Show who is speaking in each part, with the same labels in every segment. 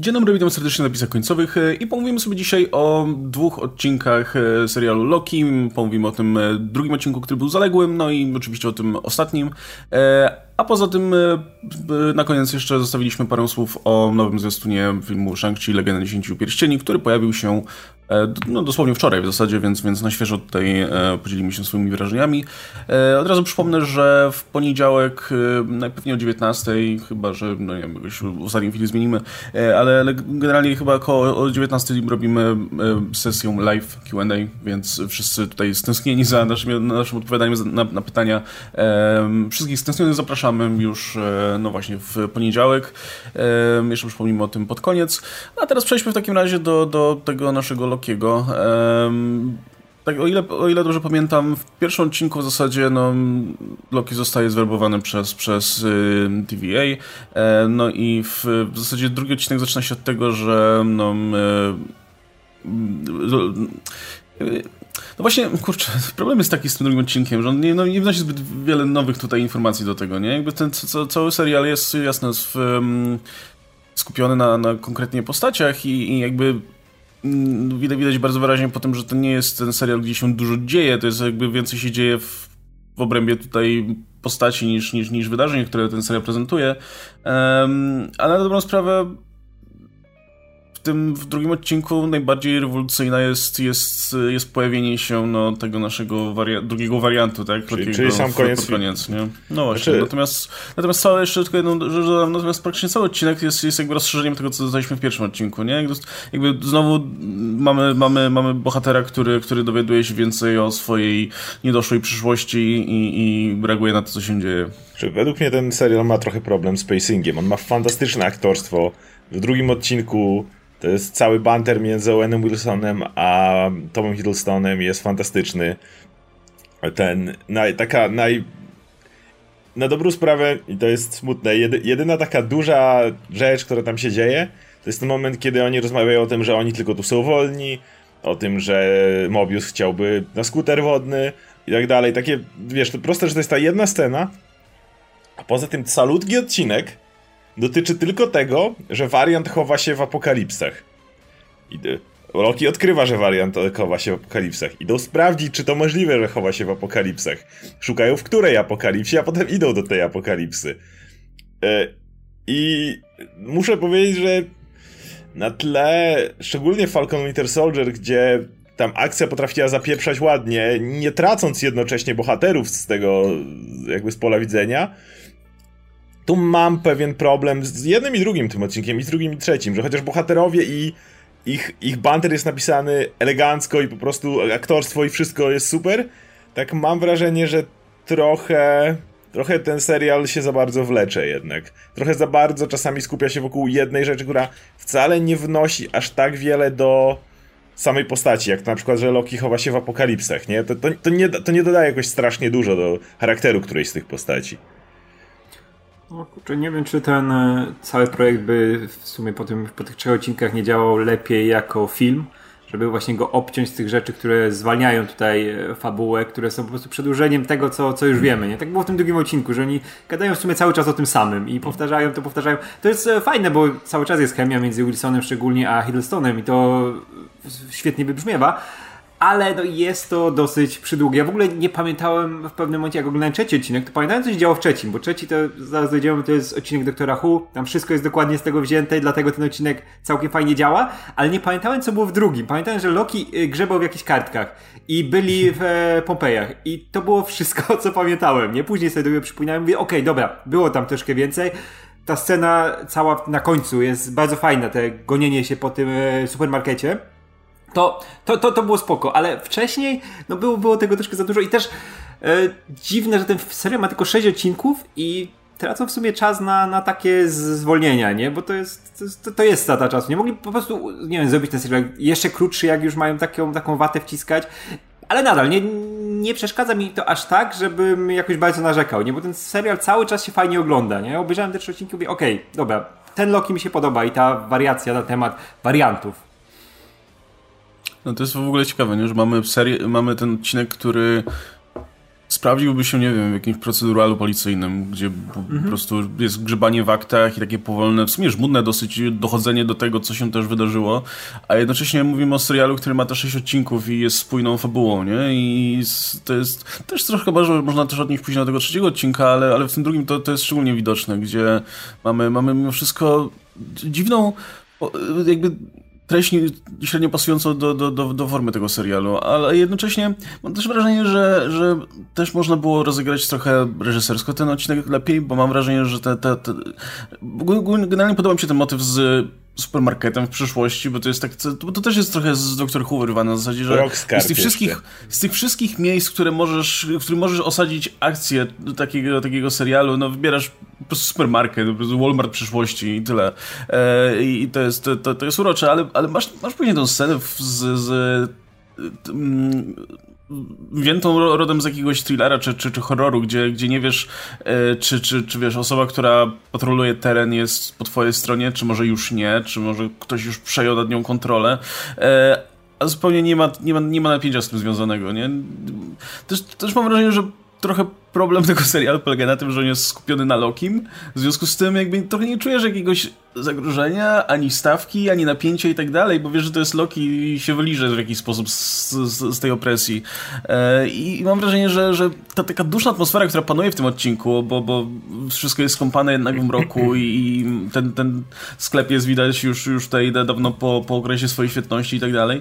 Speaker 1: Dzień dobry, witam serdecznie na napisach końcowych e, i pomówimy sobie dzisiaj o dwóch odcinkach e, serialu Loki. Pomówimy o tym e, drugim odcinku, który był zaległym, no i oczywiście o tym ostatnim. A poza tym na koniec jeszcze zostawiliśmy parę słów o nowym zwiastunie filmu Shang-Chi Legenda 10 Pierścieni, który pojawił się no, dosłownie wczoraj w zasadzie, więc, więc na świeżo tutaj e, podzielimy się swoimi wrażeniami. E, od razu przypomnę, że w poniedziałek, najpewniej o 19, chyba że no nie wiem, w ostatniej chwili zmienimy, ale, ale generalnie chyba około o 19 robimy sesję live QA, więc wszyscy tutaj stęsknieni za naszym, naszym odpowiadaniem na, na pytania. Wszystkich stęsknionych zapraszamy już no właśnie w poniedziałek. Jeszcze przypomnimy o tym pod koniec. A teraz przejdźmy w takim razie do, do tego naszego Lokiego. Tak, o ile, o ile dobrze pamiętam, w pierwszym odcinku w zasadzie no, Loki zostaje zwerbowany przez, przez y, TVA. E, no i w, w zasadzie drugi odcinek zaczyna się od tego, że no, y, no właśnie, kurczę, problem jest taki z tym drugim odcinkiem, że on nie, no, nie wnosi zbyt wiele nowych tutaj informacji do tego, nie? Jakby ten cały serial jest jasno skupiony na, na konkretnie postaciach i, i jakby widać, widać bardzo wyraźnie po tym, że to nie jest ten serial, gdzie się dużo dzieje, to jest jakby więcej się dzieje w, w obrębie tutaj postaci niż, niż, niż wydarzeń, które ten serial prezentuje. Um, ale na dobrą sprawę tym w drugim odcinku najbardziej rewolucyjna jest, jest, jest pojawienie się no, tego naszego waria drugiego wariantu, tak?
Speaker 2: Czyli, czyli sam koniec.
Speaker 1: koniec nie? No właśnie, znaczy... natomiast, natomiast całe jeszcze tylko jedną rzecz dodam, natomiast praktycznie cały odcinek jest, jest jakby rozszerzeniem tego, co dostaliśmy w pierwszym odcinku, nie? Jakby, jakby znowu mamy, mamy, mamy bohatera, który, który dowiaduje się więcej o swojej niedoszłej przyszłości i, i reaguje na to, co się dzieje.
Speaker 2: Czy według mnie ten serial ma trochę problem z pacingiem. On ma fantastyczne aktorstwo. W drugim odcinku to jest cały banter między Owenem Wilsonem a Tomem Hiddlestonem jest fantastyczny. Ten, naj, taka naj... Na dobrą sprawę, i to jest smutne, jedy, jedyna taka duża rzecz, która tam się dzieje, to jest ten moment, kiedy oni rozmawiają o tym, że oni tylko tu są wolni, o tym, że Mobius chciałby na skuter wodny i tak dalej. Takie, wiesz, to proste, że to jest ta jedna scena, a poza tym salutki odcinek, dotyczy tylko tego, że wariant chowa się w apokalipsach. I Loki odkrywa, że wariant chowa się w apokalipsach. Idą sprawdzić, czy to możliwe, że chowa się w apokalipsach. Szukają w której apokalipsie, a potem idą do tej apokalipsy. E, I muszę powiedzieć, że na tle, szczególnie Falcon Winter Soldier, gdzie tam akcja potrafiła zapieprzać ładnie, nie tracąc jednocześnie bohaterów z tego jakby z pola widzenia, tu mam pewien problem z jednym i drugim tym odcinkiem, i z drugim i trzecim, że chociaż bohaterowie i ich, ich banter jest napisany elegancko i po prostu aktorstwo i wszystko jest super, tak mam wrażenie, że trochę trochę ten serial się za bardzo wlecze jednak. Trochę za bardzo czasami skupia się wokół jednej rzeczy, która wcale nie wnosi aż tak wiele do samej postaci, jak na przykład, że Loki chowa się w apokalipsach, nie? To, to, to, nie, to nie dodaje jakoś strasznie dużo do charakteru którejś z tych postaci.
Speaker 3: No kurczę, nie wiem, czy ten e, cały projekt by w sumie po, tym, po tych trzech odcinkach nie działał lepiej jako film, żeby właśnie go obciąć z tych rzeczy, które zwalniają tutaj e, fabułę, które są po prostu przedłużeniem tego, co, co już wiemy. Nie? Tak było w tym drugim odcinku, że oni gadają w sumie cały czas o tym samym i powtarzają to, powtarzają. To jest e, fajne, bo cały czas jest chemia między Wilsonem szczególnie a Hiddlestonem i to świetnie wybrzmiewa ale no jest to dosyć przydługie. Ja w ogóle nie pamiętałem w pewnym momencie, jak oglądałem trzeci odcinek, to pamiętałem, co się działo w trzecim, bo trzeci to, zaraz dojdziemy, to jest odcinek Doktora Who, tam wszystko jest dokładnie z tego wzięte, dlatego ten odcinek całkiem fajnie działa, ale nie pamiętałem, co było w drugim. Pamiętałem, że Loki y, grzebał w jakichś kartkach i byli w e, Pompejach. I to było wszystko, co pamiętałem, nie? Później sobie do przypominałem, mówię, okej, okay, dobra, było tam troszkę więcej, ta scena cała na końcu jest bardzo fajna, te gonienie się po tym e, supermarkecie, to, to, to, to było spoko, ale wcześniej no było, było tego troszkę za dużo i też e, dziwne, że ten serial ma tylko 6 odcinków i tracą w sumie czas na, na takie zwolnienia, nie? Bo to jest, to, to jest strata czasu. Nie mogli po prostu, nie wiem, zrobić ten serial jeszcze krótszy, jak już mają taką, taką watę wciskać. Ale nadal, nie, nie przeszkadza mi to aż tak, żebym jakoś bardzo narzekał, nie? Bo ten serial cały czas się fajnie ogląda, nie? Obejrzałem te trzy odcinki i mówię, okej, okay, dobra, ten Loki mi się podoba i ta wariacja na temat wariantów
Speaker 1: no to jest w ogóle ciekawe, nie? że mamy serię, mamy ten odcinek, który sprawdziłby się, nie wiem, w jakimś proceduralu policyjnym, gdzie mhm. po prostu jest grzebanie w aktach i takie powolne, w sumie żmudne dosyć dochodzenie do tego, co się też wydarzyło, a jednocześnie mówimy o serialu, który ma te sześć odcinków i jest spójną fabułą, nie? I to jest też trochę chyba, że można też odnieść później do tego trzeciego odcinka, ale, ale w tym drugim to, to jest szczególnie widoczne, gdzie mamy, mamy mimo wszystko dziwną jakby treść średnio pasującą do, do, do, do formy tego serialu, ale jednocześnie mam też wrażenie, że, że też można było rozegrać trochę reżysersko ten odcinek lepiej, bo mam wrażenie, że te, te, te... generalnie podoba mi się ten motyw z supermarketem w przyszłości, bo to jest tak, to, to też jest trochę z Dr. Who wyrywane na zasadzie, że z tych, wszystkich, z tych wszystkich miejsc, które możesz, w których możesz osadzić akcję takiego, takiego serialu, no wybierasz po prostu supermarket, po prostu Walmart przyszłości i tyle. E, I to jest, to, to jest urocze, ale, ale masz, masz później tę scenę z, z wziętą rodem z jakiegoś thrillera czy, czy, czy horroru, gdzie, gdzie nie wiesz, e, czy, czy, czy wiesz, osoba, która patroluje teren jest po twojej stronie, czy może już nie, czy może ktoś już przejął nad nią kontrolę. E, a zupełnie nie ma, nie ma, nie ma napięcia z tym związanego, nie? Też, też mam wrażenie, że trochę problem tego serialu polega na tym, że on jest skupiony na Lokim. W związku z tym jakby trochę nie czujesz jakiegoś zagrożenia, ani stawki, ani napięcia i tak dalej, bo wiesz, że to jest Loki i się wyliże w jakiś sposób z, z, z tej opresji. E, I mam wrażenie, że, że ta taka duszna atmosfera, która panuje w tym odcinku, bo, bo wszystko jest skąpane jednak w mroku i, i ten, ten sklep jest widać już, już tutaj dawno po, po okresie swojej świetności i tak dalej.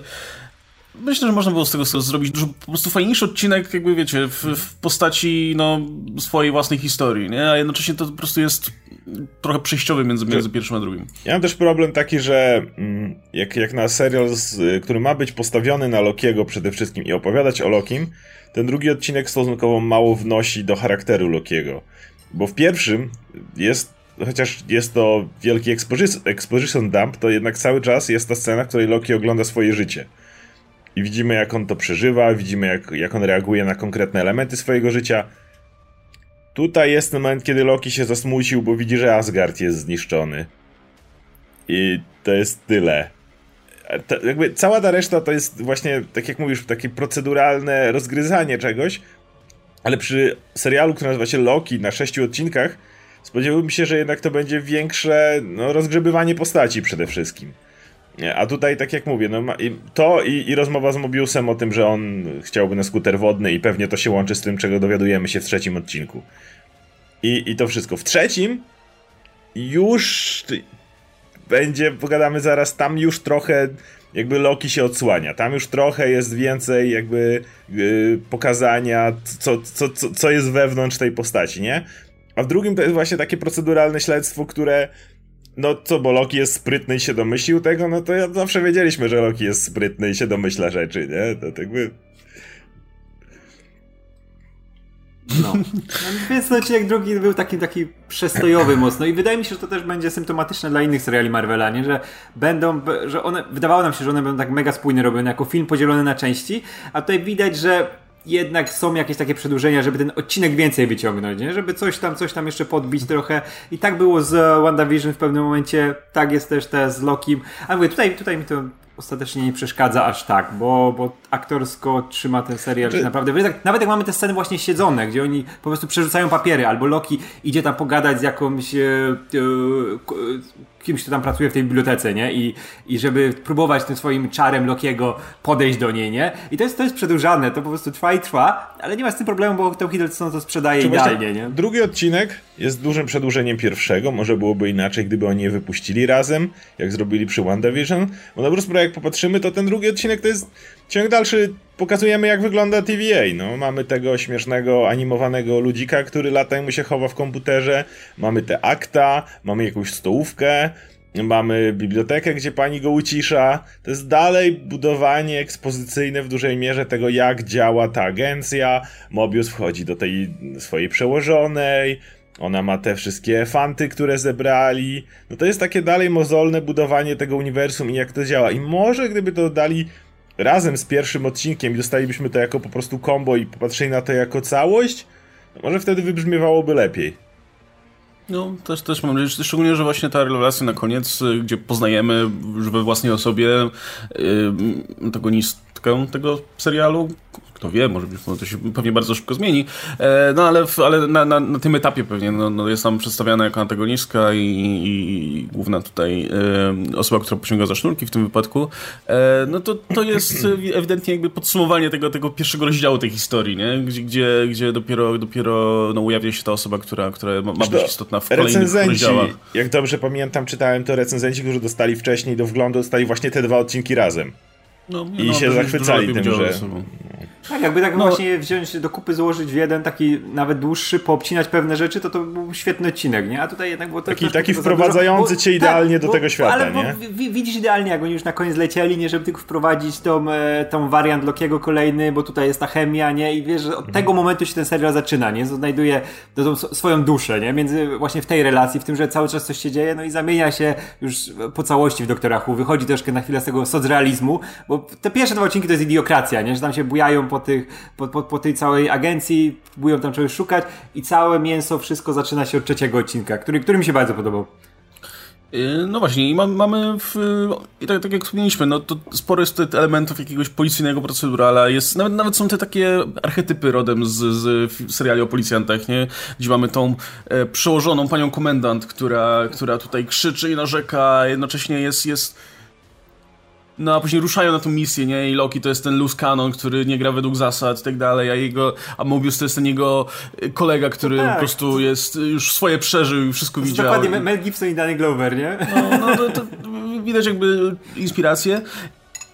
Speaker 1: Myślę, że można było z tego zrobić dużo po prostu fajniejszy odcinek, jakby wiecie, w, w, postaci no, swojej własnej historii, nie? A jednocześnie to po prostu jest trochę przejściowy między, między pierwszym a drugim.
Speaker 2: Ja mam też problem taki, że mm, jak, jak na serial, który ma być postawiony na Lokiego przede wszystkim i opowiadać o Lokim, ten drugi odcinek stosunkowo mało wnosi do charakteru Lokiego. Bo w pierwszym jest chociaż jest to wielki exposition dump, to jednak cały czas jest ta scena, w której Loki ogląda swoje życie i widzimy, jak on to przeżywa, widzimy, jak, jak on reaguje na konkretne elementy swojego życia. Tutaj jest ten moment, kiedy Loki się zasmucił, bo widzi, że Asgard jest zniszczony. I to jest tyle. To, jakby cała ta reszta to jest właśnie, tak jak mówisz, takie proceduralne rozgryzanie czegoś, ale przy serialu, który nazywa się Loki na sześciu odcinkach, spodziewałbym się, że jednak to będzie większe no, rozgrzebywanie postaci przede wszystkim. A tutaj, tak jak mówię, no, to i, i, rozmowa z Mobiusem o tym, że on chciałby na skuter wodny i pewnie to się łączy z tym, czego dowiadujemy się w trzecim odcinku. I, i to wszystko. W trzecim już będzie, pogadamy zaraz, tam już trochę jakby Loki się odsłania. Tam już trochę jest więcej jakby yy, pokazania, co, co, co, co jest wewnątrz tej postaci, nie? A w drugim to jest właśnie takie proceduralne śledztwo, które no co, bo Loki jest sprytny i się domyślił tego, no to ja zawsze wiedzieliśmy, że Loki jest sprytny i się domyśla rzeczy, nie? To tak jakby...
Speaker 3: No. no więc odcinek drugi był taki, taki przestojowy mocno i wydaje mi się, że to też będzie symptomatyczne dla innych seriali Marvela, nie? Że będą, że one, wydawało nam się, że one będą tak mega spójnie robione jako film podzielony na części, a tutaj widać, że jednak są jakieś takie przedłużenia, żeby ten odcinek więcej wyciągnąć, nie? żeby coś tam, coś tam jeszcze podbić trochę. I tak było z WandaVision w pewnym momencie, tak jest też te z Lokim. A mówię, tutaj, tutaj mi to ostatecznie nie przeszkadza aż tak, bo, bo aktorsko trzyma ten serial Czy... naprawdę. Tak, nawet jak mamy te sceny właśnie siedzone, gdzie oni po prostu przerzucają papiery, albo Loki idzie tam pogadać z jakąś e, e, kimś, kto tam pracuje w tej bibliotece, nie? I, i żeby próbować tym swoim czarem Lokiego podejść do niej, nie? I to jest, to jest przedłużane, to po prostu trwa i trwa, ale nie ma z tym problemu, bo to Hiddleston to sprzedaje Czy idealnie, nie?
Speaker 2: Drugi odcinek jest dużym przedłużeniem pierwszego, może byłoby inaczej, gdyby oni je wypuścili razem, jak zrobili przy WandaVision, bo na dobrą sprawę jak popatrzymy, to ten drugi odcinek to jest ciąg dalszy pokazujemy jak wygląda TVA. No, mamy tego śmiesznego animowanego ludzika, który lata mu się chowa w komputerze, mamy te akta, mamy jakąś stołówkę, mamy bibliotekę, gdzie pani go ucisza. To jest dalej budowanie ekspozycyjne w dużej mierze tego, jak działa ta agencja. Mobius wchodzi do tej swojej przełożonej, ona ma te wszystkie fanty, które zebrali. No to jest takie dalej mozolne budowanie tego uniwersum i jak to działa. I może gdyby to dali razem z pierwszym odcinkiem i dostalibyśmy to jako po prostu combo i popatrzyli na to jako całość, no może wtedy wybrzmiewałoby lepiej.
Speaker 1: No, też, też mam nadzieję, szczególnie, że właśnie ta rewelacja na koniec, y, gdzie poznajemy już we własnej osobie yy, antagonist, końcówkę tego serialu. Kto wie, może być, to się pewnie bardzo szybko zmieni. E, no ale, w, ale na, na, na, tym etapie pewnie no, no jest tam przedstawiana jako antagonistka i, i, i główna tutaj e, osoba, która pociąga za sznurki w tym wypadku. E, no to, to jest ewidentnie jakby podsumowanie tego, tego pierwszego rozdziału tej historii, nie? Gdzie, gdzie, gdzie dopiero, dopiero no, ujawnia się ta osoba, która, która ma, ma być istotna w kolejnych recenzenci, rozdziałach.
Speaker 2: Jak dobrze pamiętam, czytałem to recenzenci, którzy dostali wcześniej do wglądu, dostali właśnie te dwa odcinki razem. No, I no, się zachwycali tym, że...
Speaker 3: Tak, jakby tak no, właśnie wziąć do kupy, złożyć w jeden taki nawet dłuższy, poobcinać pewne rzeczy, to to był świetny odcinek, nie? A tutaj jednak było to
Speaker 2: Taki, taki wprowadzający cię idealnie tak, do bo, tego świata, ale, nie?
Speaker 3: Bo widzisz idealnie, jak oni już na koniec lecieli, nie? Żeby tylko wprowadzić tą, e, tą wariant Lokiego kolejny, bo tutaj jest ta chemia, nie? I wiesz, że od mhm. tego momentu się ten serial zaczyna, nie? Znajduje tą swoją duszę, nie? Między właśnie w tej relacji, w tym, że cały czas coś się dzieje, no i zamienia się już po całości w Doktora Who. Wychodzi troszkę na chwilę z tego socrealizmu, bo te pierwsze dwa odcinki to jest idiokracja, nie? Że tam się bujają po, tych, po, po, po tej całej agencji, próbują tam czegoś szukać i całe mięso, wszystko zaczyna się od trzeciego odcinka, który, który mi się bardzo podobał.
Speaker 1: Y, no właśnie, i mamy, w, i tak, tak jak wspomnieliśmy, no to sporo jest elementów jakiegoś policyjnego procedurala, jest, nawet, nawet są te takie archetypy rodem z, z seriali o policjantach, nie? Gdzie mamy tą e, przełożoną panią komendant, która, która tutaj krzyczy i narzeka, jednocześnie jest, jest no a później ruszają na tą misję, nie? I Loki to jest ten loose canon, który nie gra według zasad i tak dalej, a jego, a Mobius to jest ten jego kolega, który no tak. po prostu jest, już swoje przeżył i wszystko to widział.
Speaker 3: Dokładnie, Mel Gibson i Danny Glover, nie?
Speaker 1: No, no to, to widać jakby inspirację.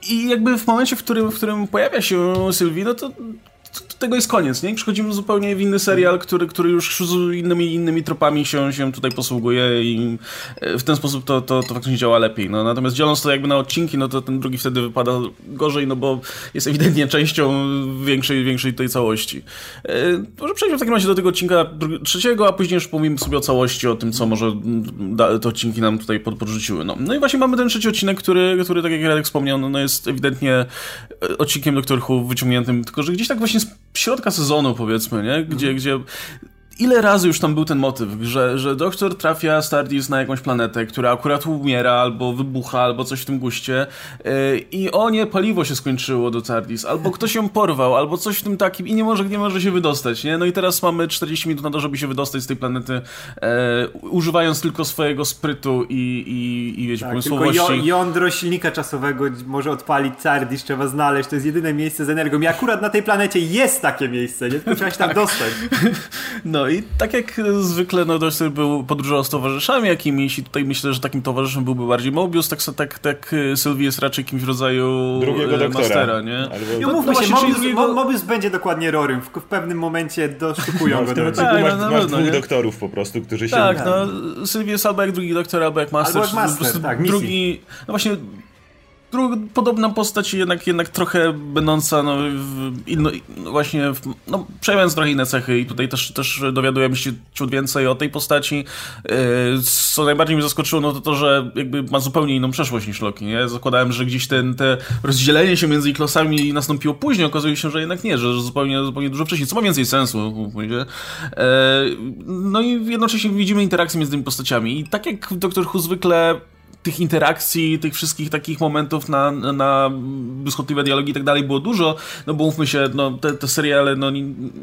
Speaker 1: I jakby w momencie, w którym, w którym pojawia się Sylwie, no to tego jest koniec, nie? Przechodzimy zupełnie w inny serial, który, który już z innymi, innymi tropami się, się tutaj posługuje i e, w ten sposób to, to, to faktycznie działa lepiej. No, natomiast dzieląc to jakby na odcinki, no to ten drugi wtedy wypada gorzej, no bo jest ewidentnie częścią większej, większej tej całości. E, może przejdźmy w takim razie do tego odcinka trzeciego, a później już pomówimy sobie o całości, o tym, co może te odcinki nam tutaj podrzuciły. No, no i właśnie mamy ten trzeci odcinek, który, który tak jak Radek wspomniał, no, no jest ewidentnie e, odcinkiem Doktor Who wyciągniętym, tylko że gdzieś tak właśnie środka sezonu, powiedzmy, nie? Gdzie, mhm. gdzie ile razy już tam był ten motyw, że, że doktor trafia Stardust na jakąś planetę, która akurat umiera, albo wybucha, albo coś w tym guście yy, i o nie, paliwo się skończyło do Tardis, albo ktoś ją porwał, albo coś w tym takim i nie może, nie może się wydostać, nie? No i teraz mamy 40 minut na to, żeby się wydostać z tej planety, yy, używając tylko swojego sprytu i, i, i wiecie, tak, pomysłowości.
Speaker 3: Tylko jądro silnika czasowego może odpalić Tardis, trzeba znaleźć, to jest jedyne miejsce z energią i akurat na tej planecie jest takie miejsce, nie? Tylko trzeba się tam tak. dostać.
Speaker 1: No i tak jak zwykle, no dość był podróżował z towarzyszami jakimiś i tutaj myślę, że takim towarzyszem byłby bardziej Mobius, tak, tak, tak Sylwii jest raczej kimś w rodzaju
Speaker 2: drugiego doktora.
Speaker 1: Mastera, nie?
Speaker 3: Albo... I umówmy no, się, Mobius, drugiego... Mobius będzie dokładnie Rorym, w, w pewnym momencie dosztukują go do
Speaker 2: tak, masz, no, masz dwóch nie? doktorów po prostu, którzy się...
Speaker 1: Tak, no, Sylwii jest albo jak drugi doktor, albo jak Master.
Speaker 3: Albo jak Master, tak,
Speaker 1: drugi, No właśnie podobna postać, jednak, jednak trochę będąca no, inno, no, właśnie no, przejąc trochę inne cechy i tutaj też, też dowiadujemy się ciut więcej o tej postaci. Yy, co najbardziej mnie zaskoczyło, no to to, że jakby ma zupełnie inną przeszłość niż Loki, nie? Zakładałem, że gdzieś ten, te rozdzielenie się między ich losami nastąpiło później, okazuje się, że jednak nie, że, zupełnie, zupełnie dużo wcześniej, co ma więcej sensu, yy, No i jednocześnie widzimy interakcje między tymi postaciami i tak jak Doktor Who zwykle tych interakcji, tych wszystkich takich momentów na, na błyskotliwe dialogi i tak dalej było dużo, no bo mówmy się, no, te, te seriale, no,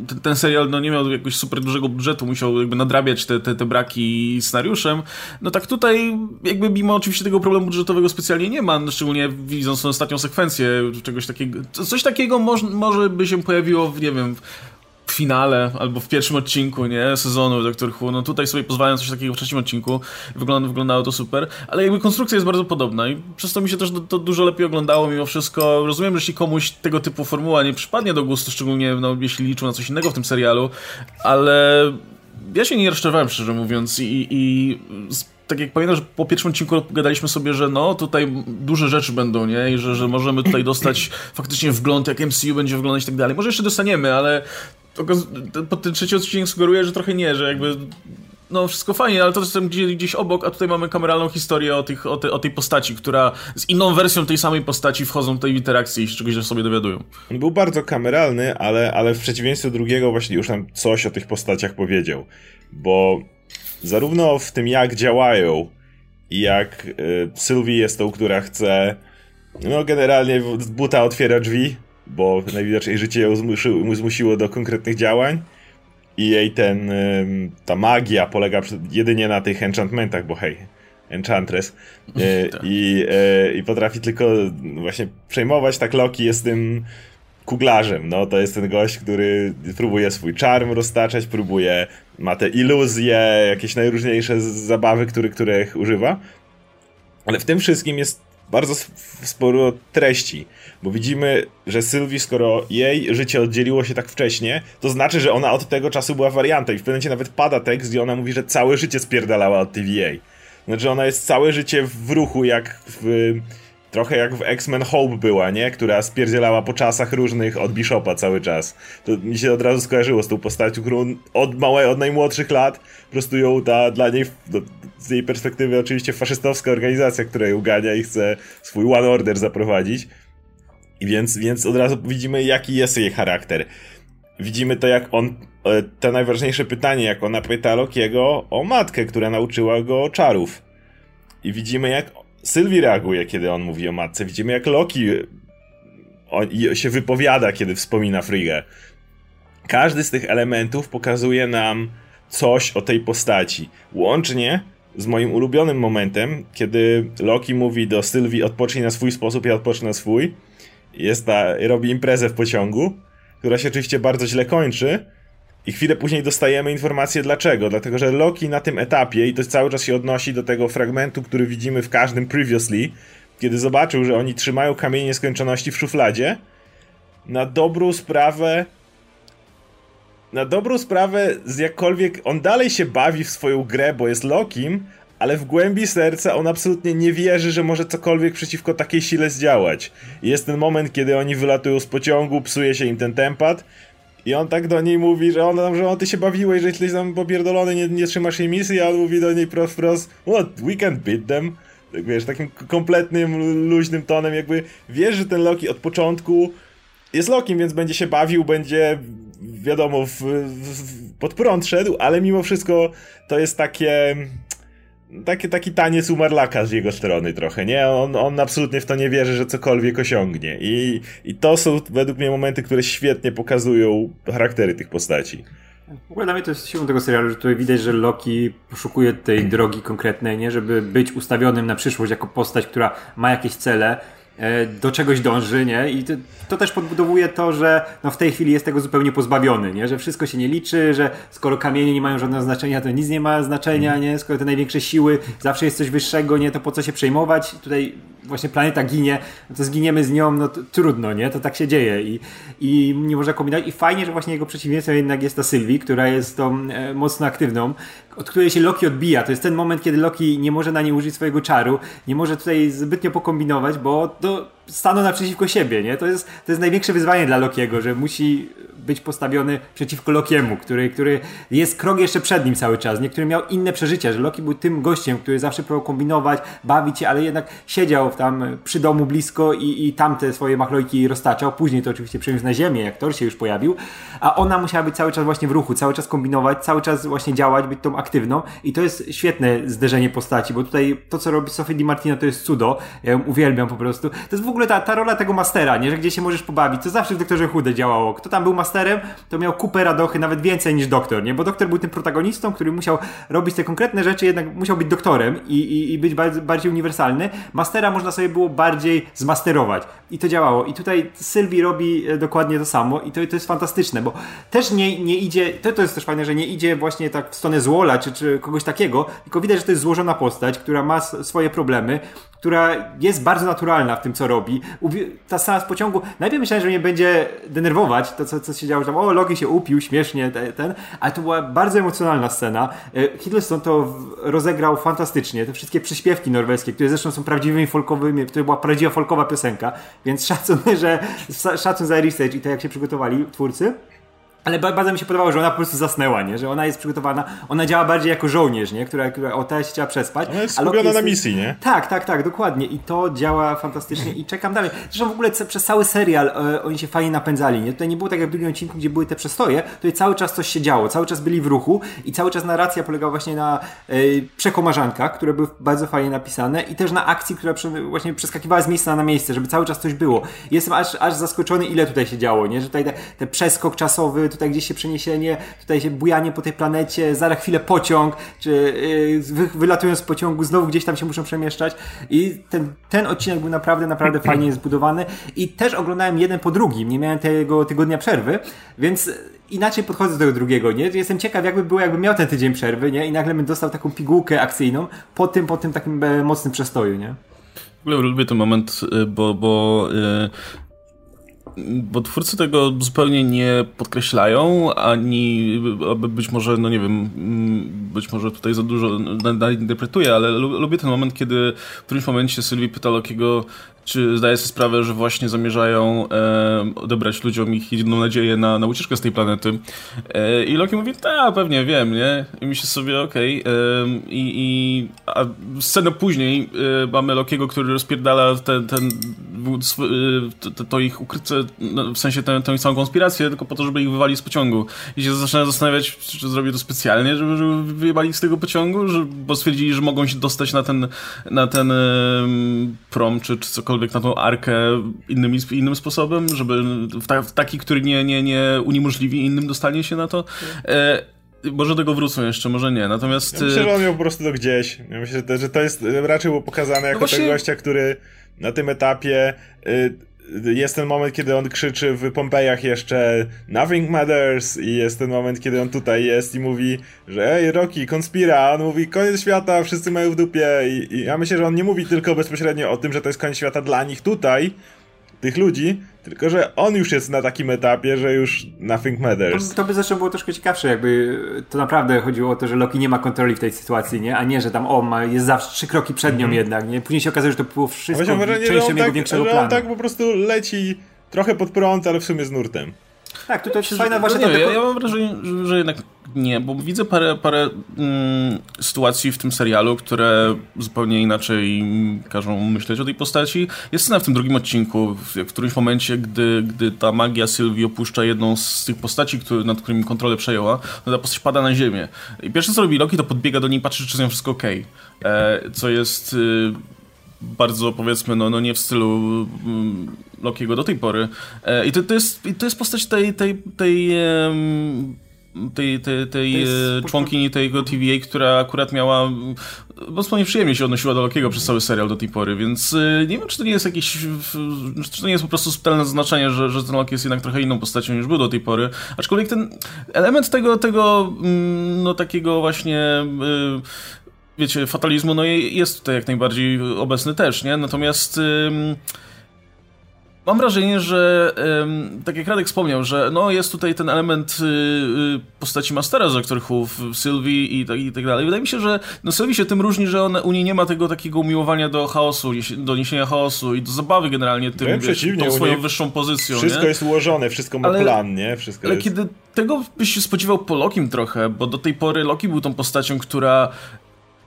Speaker 1: ten, ten serial no, nie miał jakiegoś super dużego budżetu, musiał jakby nadrabiać te, te, te braki scenariuszem. No tak tutaj jakby mimo oczywiście tego problemu budżetowego specjalnie nie ma, szczególnie widząc tą ostatnią sekwencję czegoś takiego, coś takiego może, może by się pojawiło w, nie wiem, finale albo w pierwszym odcinku, nie, sezonu Doctor Who, no tutaj sobie pozwalają coś takiego w trzecim odcinku, wygląda, wyglądało to super, ale jakby konstrukcja jest bardzo podobna i przez to mi się też to, to dużo lepiej oglądało mimo wszystko. Rozumiem, że jeśli komuś tego typu formuła nie przypadnie do gustu, szczególnie no, jeśli liczył na coś innego w tym serialu, ale ja się nie rozczarowałem, szczerze mówiąc i, i tak jak pamiętam, że po pierwszym odcinku gadaliśmy sobie, że no tutaj duże rzeczy będą, nie? I że, że możemy tutaj dostać faktycznie wgląd, jak MCU będzie wyglądać i tak dalej. Może jeszcze dostaniemy, ale pod ten trzeci odcinek sugeruje, że trochę nie, że jakby no wszystko fajnie, ale to jest gdzieś, gdzieś obok, a tutaj mamy kameralną historię o, tych, o, te, o tej postaci, która z inną wersją tej samej postaci wchodzą w tej interakcji i się czegoś sobie dowiadują.
Speaker 2: On był bardzo kameralny, ale, ale w przeciwieństwie do drugiego właśnie już nam coś o tych postaciach powiedział, bo zarówno w tym jak działają i jak y, Sylwie jest tą, która chce No, generalnie buta otwiera drzwi, bo najwidoczniej życie ją zmusiło, zmusiło do konkretnych działań. I jej ten, ta magia polega jedynie na tych enchantmentach, bo hej, Enchantress. E, tak. I, e, I potrafi tylko właśnie przejmować, tak Loki jest tym kuglarzem, no to jest ten gość, który próbuje swój czarm roztaczać, próbuje, ma te iluzje, jakieś najróżniejsze zabawy, który, których używa, ale w tym wszystkim jest bardzo sporo treści, bo widzimy, że Sylwii, skoro jej życie oddzieliło się tak wcześnie, to znaczy, że ona od tego czasu była wariantem i w pewnym momencie nawet pada tekst, gdzie ona mówi, że całe życie spierdalała od TVA. Znaczy ona jest całe życie w ruchu, jak w Trochę jak w X-Men Hope była, nie? Która spierdzielała po czasach różnych od Bishopa cały czas. To mi się od razu skojarzyło z tą postacią, którą od małej, od najmłodszych lat po prostu ją ta, dla niej, no, z jej perspektywy oczywiście faszystowska organizacja, która ją gania i chce swój One Order zaprowadzić. I więc, więc od razu widzimy, jaki jest jej charakter. Widzimy to, jak on, e, to najważniejsze pytanie, jak ona pyta Lokiego o matkę, która nauczyła go czarów. I widzimy, jak Sylwii reaguje, kiedy on mówi o matce. Widzimy, jak Loki się wypowiada, kiedy wspomina Frigę. Każdy z tych elementów pokazuje nam coś o tej postaci. Łącznie z moim ulubionym momentem, kiedy Loki mówi do Sylwii odpocznij na swój sposób, ja odpocznę na swój. Jest ta, robi imprezę w pociągu, która się oczywiście bardzo źle kończy, i chwilę później dostajemy informację dlaczego. Dlatego, że Loki na tym etapie, i to cały czas się odnosi do tego fragmentu, który widzimy w każdym previously, kiedy zobaczył, że oni trzymają kamienie nieskończoności w szufladzie, na dobrą sprawę na dobrą sprawę, z jakkolwiek on dalej się bawi w swoją grę, bo jest Lokim, ale w głębi serca on absolutnie nie wierzy, że może cokolwiek przeciwko takiej sile zdziałać. jest ten moment, kiedy oni wylatują z pociągu, psuje się im ten tempat, i on tak do niej mówi, że ona, że on ty się bawiłeś, że jesteś tam popierdolony, nie, nie trzymasz jej misji, a on mówi do niej prost, prost, what, we can't beat them. Tak wiesz, takim kompletnym, luźnym tonem, jakby wiesz, że ten Loki od początku jest Lokim, więc będzie się bawił, będzie wiadomo, w, w, pod prąd szedł, ale mimo wszystko to jest takie taki, taki taniec umarlaka z jego strony trochę, nie? On, on absolutnie w to nie wierzy, że cokolwiek osiągnie. I, I to są według mnie momenty, które świetnie pokazują charaktery tych postaci.
Speaker 3: W ogóle dla mnie to jest siłą tego serialu, że tutaj widać, że Loki poszukuje tej drogi konkretnej, nie? Żeby być ustawionym na przyszłość jako postać, która ma jakieś cele, do czegoś dąży, nie? I to, to, też podbudowuje to, że no w tej chwili jest tego zupełnie pozbawiony, nie? Że wszystko się nie liczy, że skoro kamienie nie mają żadnego znaczenia, to nic nie ma znaczenia, nie? Skoro te największe siły, zawsze jest coś wyższego, nie? To po co się przejmować? Tutaj właśnie planeta ginie, no to zginiemy z nią, no to trudno, nie? To tak się dzieje i, i nie można kombinować. I fajnie, że właśnie jego przeciwieństwem jednak jest ta Sylwii, która jest tą e, mocno aktywną, od której się Loki odbija. To jest ten moment, kiedy Loki nie może na niej użyć swojego czaru, nie może tutaj zbytnio pokombinować, bo to staną naprzeciwko siebie, nie? To jest, to jest największe wyzwanie dla Lokiego, że musi być postawiony przeciwko Lokiemu, który, który jest krok jeszcze przed nim cały czas, nie? który miał inne przeżycia, że Loki był tym gościem, który zawsze próbował kombinować, bawić się, ale jednak siedział tam przy domu blisko i, i tam te swoje machlojki roztaczał. Później to oczywiście przeniósł na ziemię, jak Thor się już pojawił, a ona musiała być cały czas właśnie w ruchu, cały czas kombinować, cały czas właśnie działać, być tą aktywną i to jest świetne zderzenie postaci, bo tutaj to, co robi Sophie Di Martino, to jest cudo. Ja ją uwielbiam po prostu. To jest w ogóle ta, ta rola tego mastera, nie? Że gdzie się możesz pobawić. To zawsze w Doktorze Chude działało. Kto tam był masterem, to miał kupę radochy, nawet więcej niż doktor, nie? Bo doktor był tym protagonistą, który musiał robić te konkretne rzeczy, jednak musiał być doktorem i, i, i być bardziej, bardziej uniwersalny. Mastera można sobie było bardziej zmasterować. I to działało. I tutaj Sylwii robi e, dokładnie to samo i to, to jest fantastyczne, bo też nie, nie idzie, to, to jest też fajne, że nie idzie właśnie tak w stronę złola czy, czy kogoś takiego, tylko widać, że to jest złożona postać, która ma swoje problemy, która jest bardzo naturalna w tym, co robi. Ta scena z pociągu, najpierw myślałem, że mnie będzie denerwować, to co, co się działo, tam, o, Loki się upił, śmiesznie, ten, ten, ale to była bardzo emocjonalna scena. E, Hiddleston to rozegrał fantastycznie, te wszystkie przyśpiewki norweskie, które zresztą są prawdziwymi folkowymi, to była prawdziwa folkowa piosenka, więc szacun, że, szacun za research i to, jak się przygotowali twórcy. Ale bardzo mi się podobało, że ona po prostu zasnęła, nie? Że ona jest przygotowana, ona działa bardziej jako żołnierz, nie? Która, która o, się chciała przespać.
Speaker 2: Ona jest skupiona na misji, nie?
Speaker 3: Tak, tak, tak, dokładnie. I to działa fantastycznie i czekam dalej. Zresztą w ogóle przez cały serial e, oni się fajnie napędzali, nie? Tutaj nie było tak jak w drugim odcinku, gdzie były te przestoje, tutaj cały czas coś się działo, cały czas byli w ruchu i cały czas narracja polegała właśnie na e, przekomarzankach, które były bardzo fajnie napisane i też na akcji, która właśnie przeskakiwała z miejsca na miejsce, żeby cały czas coś było. Jestem aż, aż zaskoczony, ile tutaj się działo, nie? Że tutaj te, te przeskok czasowy, tutaj gdzieś się przeniesienie, tutaj się bujanie po tej planecie, za chwilę pociąg, czy yy, wylatują z pociągu, znowu gdzieś tam się muszą przemieszczać i ten, ten odcinek był naprawdę, naprawdę fajnie zbudowany i też oglądałem jeden po drugim, nie miałem tego tygodnia przerwy, więc inaczej podchodzę do tego drugiego, nie? Jestem ciekaw, jakby było, jakby miał ten tydzień przerwy, nie? I nagle bym dostał taką pigułkę akcyjną po tym, po tym takim e, mocnym przestoju, nie?
Speaker 1: W ogóle lubię ten moment, y, bo, bo y, bo twórcy tego zupełnie nie podkreślają, ani być może, no nie wiem, mm, być może tutaj za dużo interpretuję, ale lubię ten moment, kiedy w którymś momencie Sylwii pyta Lokiego, czy zdaje sobie sprawę, że właśnie zamierzają e, odebrać ludziom ich jedyną nadzieję na, na ucieczkę z tej planety. E, I Loki mówi, tak, pewnie wiem, nie? I myślę sobie, okej. Okay. E, i, a scenę później e, mamy Lokiego, który rozpierdala ten, ten, to, to ich ukryte, no, w sensie tę, tę całą konspirację, tylko po to, żeby ich wywali z pociągu. I się zaczynają zastanawiać, czy zrobił to specjalnie, żeby, żeby wyjebali z tego pociągu, że, bo stwierdzili, że mogą się dostać na ten, na ten prom, czy, czy cokolwiek na tą arkę innym, innym sposobem, żeby w, ta, w taki, który nie, nie, nie uniemożliwi innym dostanie się na to. E, może do tego wrócą jeszcze, może nie, natomiast...
Speaker 2: Ja myślę, że on miał po prostu to gdzieś. Ja myślę, że to jest raczej było pokazane jako no właśnie... tego gościa, który na tym etapie... Y jest ten moment, kiedy on krzyczy w Pompejach jeszcze Nothing matters i jest ten moment, kiedy on tutaj jest i mówi, że ej, Rocky, konspira, on mówi koniec świata, wszyscy mają w dupie. I, i ja myślę, że on nie mówi tylko bezpośrednio o tym, że to jest koniec świata dla nich tutaj, tych ludzi, tylko że on już jest na takim etapie, że już nothing matters.
Speaker 3: To, to by zresztą było troszkę ciekawsze, jakby to naprawdę chodziło o to, że Loki nie ma kontroli w tej sytuacji, nie? A nie, że tam o, ma, jest zawsze trzy kroki przed nią mm. jednak, nie? Później się okazuje, że to było wszystko wrażenie, częścią jego
Speaker 2: tak,
Speaker 3: większego
Speaker 2: że
Speaker 3: planu.
Speaker 2: on tak po prostu leci trochę pod prąd, ale w sumie z nurtem.
Speaker 3: Tak, tutaj jest fajna właśnie...
Speaker 1: Nie, ja, ja mam wrażenie, że, że, jednak nie, bo widzę parę, parę mm, sytuacji w tym serialu, które zupełnie inaczej każą myśleć o tej postaci. Jest scena w tym drugim odcinku, w, w którymś momencie, gdy, gdy ta magia Sylwii opuszcza jedną z tych postaci, który, nad którymi kontrolę przejęła, to ta postać pada na ziemię. I pierwsze co robi Loki, to podbiega do niej patrzy, czy z nią wszystko ok. E, co jest... Y, bardzo powiedzmy, no, no nie w stylu mm, Lokiego do tej pory. E, I to, to, jest, to jest postać tej, tej, tej tej, tej, tej e, członkini tego TVA, która akurat miała mocno nieprzyjemnie się odnosiła do Lokiego przez cały serial do tej pory, więc e, nie wiem, czy to nie jest jakieś, czy to nie jest po prostu subtelne zaznaczenie, że, że ten Loki jest jednak trochę inną postacią niż był do tej pory, aczkolwiek ten element tego, tego mm, no takiego właśnie wiecie, fatalizmu no jest tutaj jak najbardziej obecny też, nie? Natomiast mam wrażenie, że tak jak Radek wspomniał, że no jest tutaj ten element y, y, postaci Mastera z aktorów Sylwii i tak, i tak dalej. Wydaje mi się, że no Sylwii się tym różni, że on, u niej nie ma tego takiego umiłowania do chaosu, do niesienia chaosu i do zabawy generalnie tym,
Speaker 2: no wiesz, tą
Speaker 1: swoją wyższą pozycją.
Speaker 2: Wszystko
Speaker 1: nie?
Speaker 2: jest ułożone, wszystko ma ale, plan, nie? Wszystko
Speaker 1: ale
Speaker 2: jest...
Speaker 1: kiedy tego byś się spodziewał po Lokim trochę, bo do tej pory Loki był tą postacią, która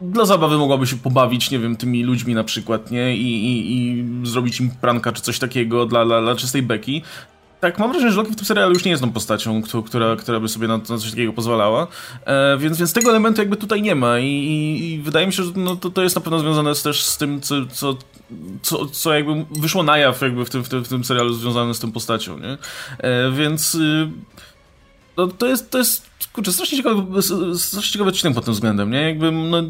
Speaker 1: dla zabawy mogłaby się pobawić, nie wiem, tymi ludźmi na przykład, nie? I, i, i zrobić im pranka czy coś takiego dla, dla, dla czystej beki. Tak, mam wrażenie, że Loki w tym serialu już nie jest tą postacią, która, która by sobie na, na coś takiego pozwalała, e, więc, więc tego elementu jakby tutaj nie ma i, i, i wydaje mi się, że no, to, to jest na pewno związane z, też z tym, co, co, co, co jakby wyszło na jaw jakby w tym, w tym, w tym serialu związane z tą postacią, nie? E, więc... Y no, to jest, to jest, kurczę, strasznie ciekawy, strasznie ciekawy odcinek pod tym względem, nie? Jakby, no,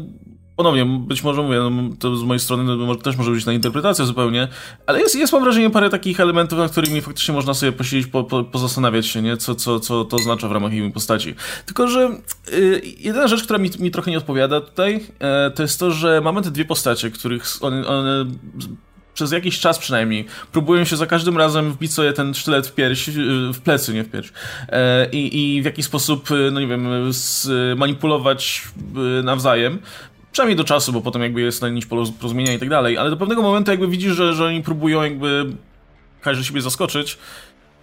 Speaker 1: ponownie, być może mówię, no, to z mojej strony no, też może być na interpretacja zupełnie, ale jest, jest mam wrażenie parę takich elementów, nad którymi faktycznie można sobie posiedzieć, po, po, pozastanawiać się, nie? Co, co, co to oznacza w ramach jej postaci. Tylko, że y, jedyna rzecz, która mi, mi trochę nie odpowiada tutaj, y, to jest to, że mamy te dwie postacie, których one, one przez jakiś czas przynajmniej próbują się za każdym razem wbić sobie ten sztylet w pierś, w plecy, nie w pierś. E, I, i w jakiś sposób, e, no nie wiem, manipulować e, nawzajem. Przynajmniej do czasu, bo potem jakby jest na nić porozumienia i tak dalej, ale do pewnego momentu jakby widzisz, że, że oni próbują jakby każdy siebie zaskoczyć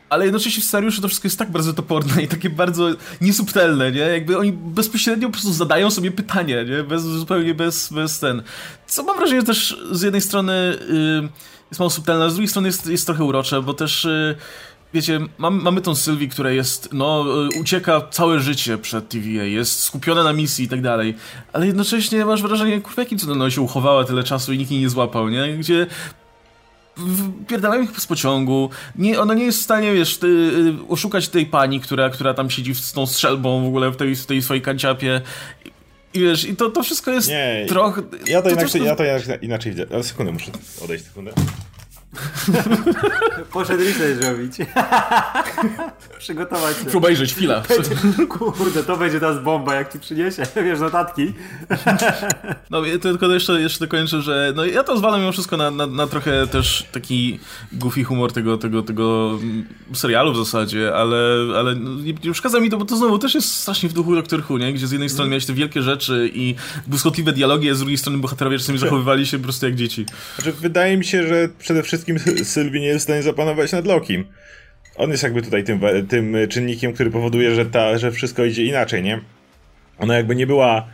Speaker 1: ale jednocześnie w scenariuszu to wszystko jest tak bardzo toporne i takie bardzo niesubtelne, nie? Jakby oni bezpośrednio po prostu zadają sobie pytanie, nie? Bez, zupełnie bez, bez ten. Co mam wrażenie też z jednej strony yy, jest mało subtelne, a z drugiej strony jest, jest trochę urocze, bo też yy, wiecie, mamy, mamy tą Sylwii, która jest, no, yy, ucieka całe życie przed TVA, jest skupiona na misji i tak dalej, ale jednocześnie masz wrażenie, kurwa, jakim cudem ona się uchowała tyle czasu i nikt jej nie złapał, nie? Gdzie pierdalają ich z pociągu. Nie, ona nie jest w stanie, wiesz, ty, y, oszukać tej pani, która, która tam siedzi z tą strzelbą w ogóle w tej, w tej swojej kanciapie. I wiesz, i to, to wszystko jest
Speaker 2: nie,
Speaker 1: trochę...
Speaker 2: Ja to,
Speaker 1: to
Speaker 2: inaczej, ja to inaczej widzę. Ale sekundę, muszę odejść sekundę.
Speaker 3: Poszedł research robić. Przygotować się.
Speaker 1: Obejrzeć, chwila.
Speaker 3: Kurde, to będzie teraz bomba, jak ci przyniesie, wiesz, notatki.
Speaker 1: no, to tylko jeszcze, jeszcze dokończę, że no, ja to zwalam mimo wszystko na, na, na, trochę też taki goofy humor tego, tego, tego serialu w zasadzie, ale, ale nie, nie przeszkadza mi to, bo to znowu też jest strasznie w duchu Doctor Who, nie? Gdzie z jednej strony miałeś te wielkie rzeczy i błyskotliwe dialogi, a z drugiej strony bohaterowie czasami zachowywali się po prostu jak dzieci.
Speaker 2: Znaczy, wydaje mi się, że przede wszystkim Sylwii nie jest w stanie zapanować nad Lokim. On jest jakby tutaj tym, tym czynnikiem, który powoduje, że, ta, że wszystko idzie inaczej, nie? Ona jakby nie była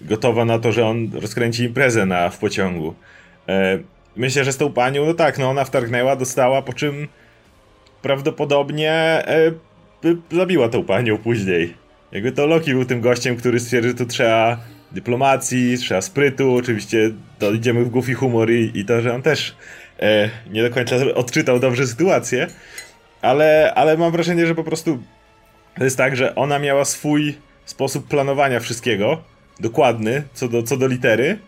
Speaker 2: gotowa na to, że on rozkręci imprezę na, w pociągu. E, myślę, że z tą panią, no tak, no ona wtargnęła, dostała, po czym prawdopodobnie e, zabiła tą panią później. Jakby to Loki był tym gościem, który stwierdził, że tu trzeba dyplomacji, trzeba sprytu, oczywiście to idziemy w goofy humor i, i to, że on też nie do końca odczytał dobrze sytuację, ale, ale mam wrażenie, że po prostu to jest tak, że ona miała swój sposób planowania wszystkiego, dokładny, co do, co do litery,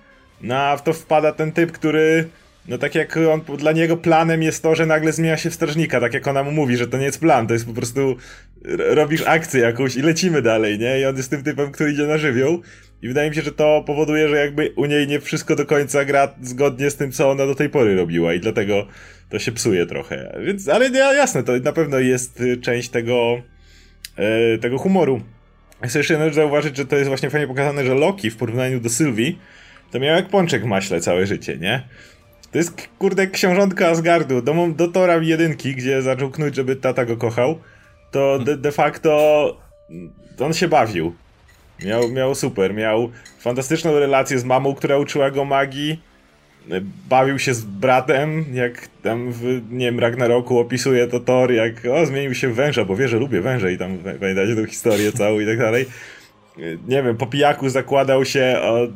Speaker 2: no a w to wpada ten typ, który no tak jak on, dla niego planem jest to, że nagle zmienia się w strażnika, tak jak ona mu mówi, że to nie jest plan, to jest po prostu robisz akcję jakąś i lecimy dalej, nie? I on jest tym typem, który idzie na żywioł i wydaje mi się, że to powoduje, że jakby u niej nie wszystko do końca gra zgodnie z tym, co ona do tej pory robiła i dlatego to się psuje trochę. Więc, ale jasne, to na pewno jest y, część tego, e, tego humoru. Chcę jeszcze jedną rzecz zauważyć, że to jest właśnie fajnie pokazane, że Loki w porównaniu do Sylwii to miał jak pączek maśle całe życie, nie? To jest, kurde, książątka Asgardu, do, do Tora jedynki, gdzie zaczął knuć, żeby tata go kochał, to de, de facto on się bawił. Miał, miał super, miał fantastyczną relację z mamą, która uczyła go magii. Bawił się z bratem, jak tam w, nie wiem, Ragnaroku opisuje to Thor, jak o, zmienił się w węża, bo wie, że lubię węże i tam pamiętacie tą historię całą i tak dalej. Nie wiem, po pijaku zakładał się o,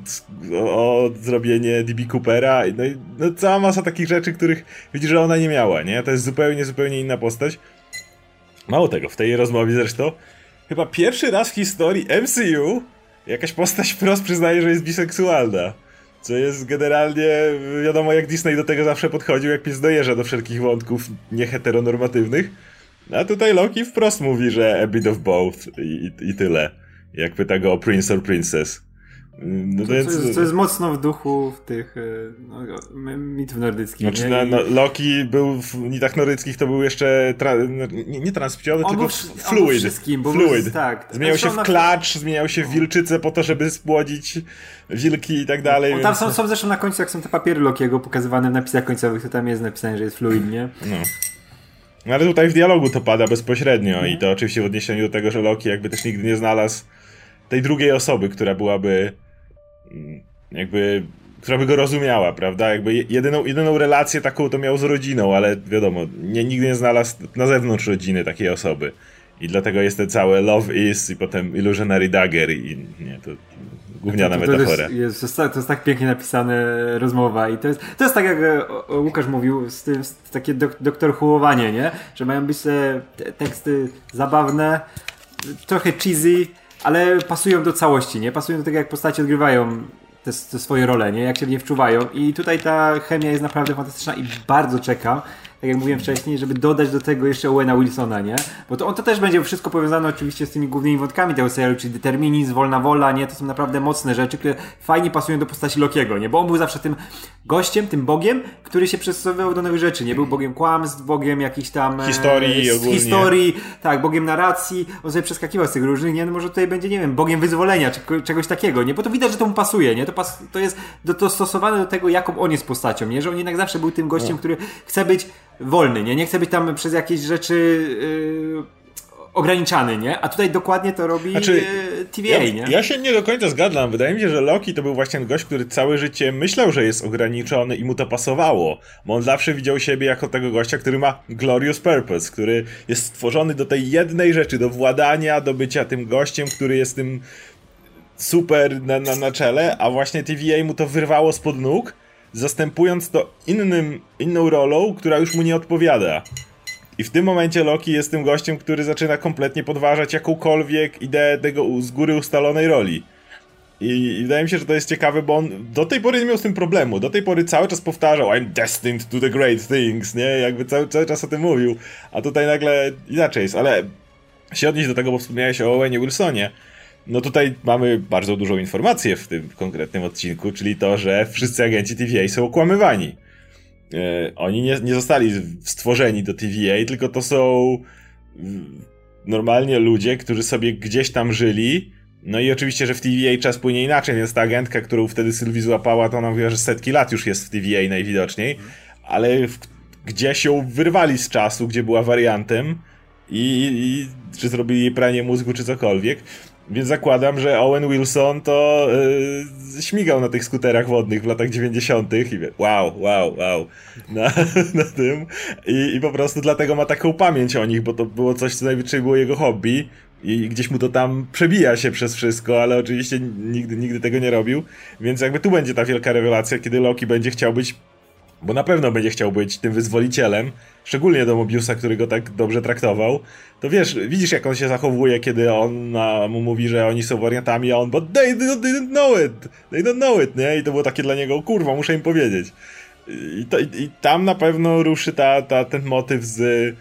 Speaker 2: o, o zrobienie DB Coopera, no i no, cała masa takich rzeczy, których widzi, że ona nie miała, nie? To jest zupełnie, zupełnie inna postać. Mało tego, w tej rozmowie zresztą chyba pierwszy raz w historii MCU jakaś postać wprost przyznaje, że jest biseksualna. Co jest generalnie, wiadomo jak Disney do tego zawsze podchodził, jak pies dojeżdża do wszelkich wątków nieheteronormatywnych. A tutaj Loki wprost mówi, że a bit of both i, i, i tyle. Jak pyta go o Prince or Princess.
Speaker 3: No to, więc... jest, jest mocno w duchu w tych e, no, mitów nordyckich.
Speaker 2: Znaczy? No, Loki był w mitach nordyckich, to był jeszcze tra... No, nie, nie tylko był, fluid.
Speaker 3: Wszystkim, bo
Speaker 2: fluid.
Speaker 3: Był, tak.
Speaker 2: Zmieniał się w klacz, zmieniał się w wilczycę po to, żeby spłodzić wilki i tak dalej.
Speaker 3: No, tam są, są zresztą na końcu, jak są te papiery Lokiego pokazywane w napisach końcowych, to tam jest napisane, że jest fluid, nie?
Speaker 2: No. No ale tutaj w dialogu to pada bezpośrednio i to oczywiście w odniesieniu do tego, że Loki jakby też nigdy nie znalazł tej drugiej osoby, która byłaby mm, jakby, która by go rozumiała, prawda? Jakby jedyną, jedyną relację taką to miał z rodziną, ale wiadomo, nie, nigdy nie znalazł na zewnątrz rodziny takiej osoby. I dlatego jest te całe Love Is i potem Illusionary Dagger i nie, to gówniana to, to, metafora.
Speaker 3: To jest, jest, to jest tak pięknie napisana rozmowa i to jest, to jest tak jak e, Łukasz mówił, z tym, z takie dok, doktor Hułowanie, nie? Że mają być te teksty zabawne, trochę cheesy, ale pasują do całości, nie? Pasują do tego, jak postacie odgrywają te, te, swoje role, nie? Jak się w nie wczuwają. I tutaj ta chemia jest naprawdę fantastyczna i bardzo czekam tak jak mówiłem wcześniej, żeby dodać do tego jeszcze Owena Wilsona, nie? Bo to on to też będzie wszystko powiązane oczywiście z tymi głównymi wątkami tego serialu, czyli determinizm, wolna wola, nie? To są naprawdę mocne rzeczy, które fajnie pasują do postaci Lokiego, nie? Bo on był zawsze tym gościem, tym bogiem, który się przystosowywał do nowych rzeczy, nie? Był bogiem kłamstw, bogiem jakichś tam...
Speaker 2: E, historii
Speaker 3: e, historii, tak, bogiem narracji, on sobie przeskakiwał z tych różnych, nie? No może tutaj będzie, nie wiem, bogiem wyzwolenia, czy czegoś takiego, nie? Bo to widać, że to mu pasuje, nie? To, pas, to jest dostosowane do tego, jaką on jest postacią, nie? Że on jednak zawsze był tym gościem, no. który chce być wolny, nie? Nie chcę być tam przez jakieś rzeczy yy, ograniczany, nie? A tutaj dokładnie to robi znaczy, TVA,
Speaker 2: ja,
Speaker 3: nie?
Speaker 2: Ja się nie do końca zgadzam. Wydaje mi się, że Loki to był właśnie gość, który całe życie myślał, że jest ograniczony i mu to pasowało. Bo on zawsze widział siebie jako tego gościa, który ma glorious purpose, który jest stworzony do tej jednej rzeczy, do władania, do bycia tym gościem, który jest tym super na, na, na czele, a właśnie TVA mu to wyrwało spod nóg, zastępując to innym, inną rolą, która już mu nie odpowiada. I w tym momencie Loki jest tym gościem, który zaczyna kompletnie podważać jakąkolwiek ideę tego z góry ustalonej roli. I, I, wydaje mi się, że to jest ciekawe, bo on do tej pory nie miał z tym problemu. Do tej pory cały czas powtarzał I'm destined to the great things, nie? Jakby cały, cały czas o tym mówił. A tutaj nagle inaczej jest, ale się odnieść do tego, bo wspomniałeś o Owenie Wilsonie. No tutaj mamy bardzo dużą informację w tym konkretnym odcinku, czyli to, że wszyscy agenci TVA są okłamywani. E, oni nie, nie zostali stworzeni do TVA, tylko to są normalnie ludzie, którzy sobie gdzieś tam żyli. No i oczywiście, że w TVA czas płynie inaczej, więc ta agentka, którą wtedy Sylwii złapała, to ona mówiła, że setki lat już jest w TVA najwidoczniej, ale w, gdzieś ją wyrwali z czasu, gdzie była wariantem i, i czy zrobili pranie mózgu, czy cokolwiek. Więc zakładam, że Owen Wilson to yy, śmigał na tych skuterach wodnych w latach 90. i wie, wow, wow, wow, na, na tym. I, I po prostu dlatego ma taką pamięć o nich, bo to było coś, co najwyżej było jego hobby i gdzieś mu to tam przebija się przez wszystko, ale oczywiście nigdy, nigdy tego nie robił. Więc jakby tu będzie ta wielka rewelacja, kiedy Loki będzie chciał być bo na pewno będzie chciał być tym wyzwolicielem, szczególnie do Mobiusa, który go tak dobrze traktował, to wiesz, widzisz jak on się zachowuje, kiedy on mu mówi, że oni są wariantami, a on, but they, didn't know it, they don't know it, nie? I to było takie dla niego, kurwa, muszę im powiedzieć. I, to, i tam na pewno ruszy ta, ta, ten motyw z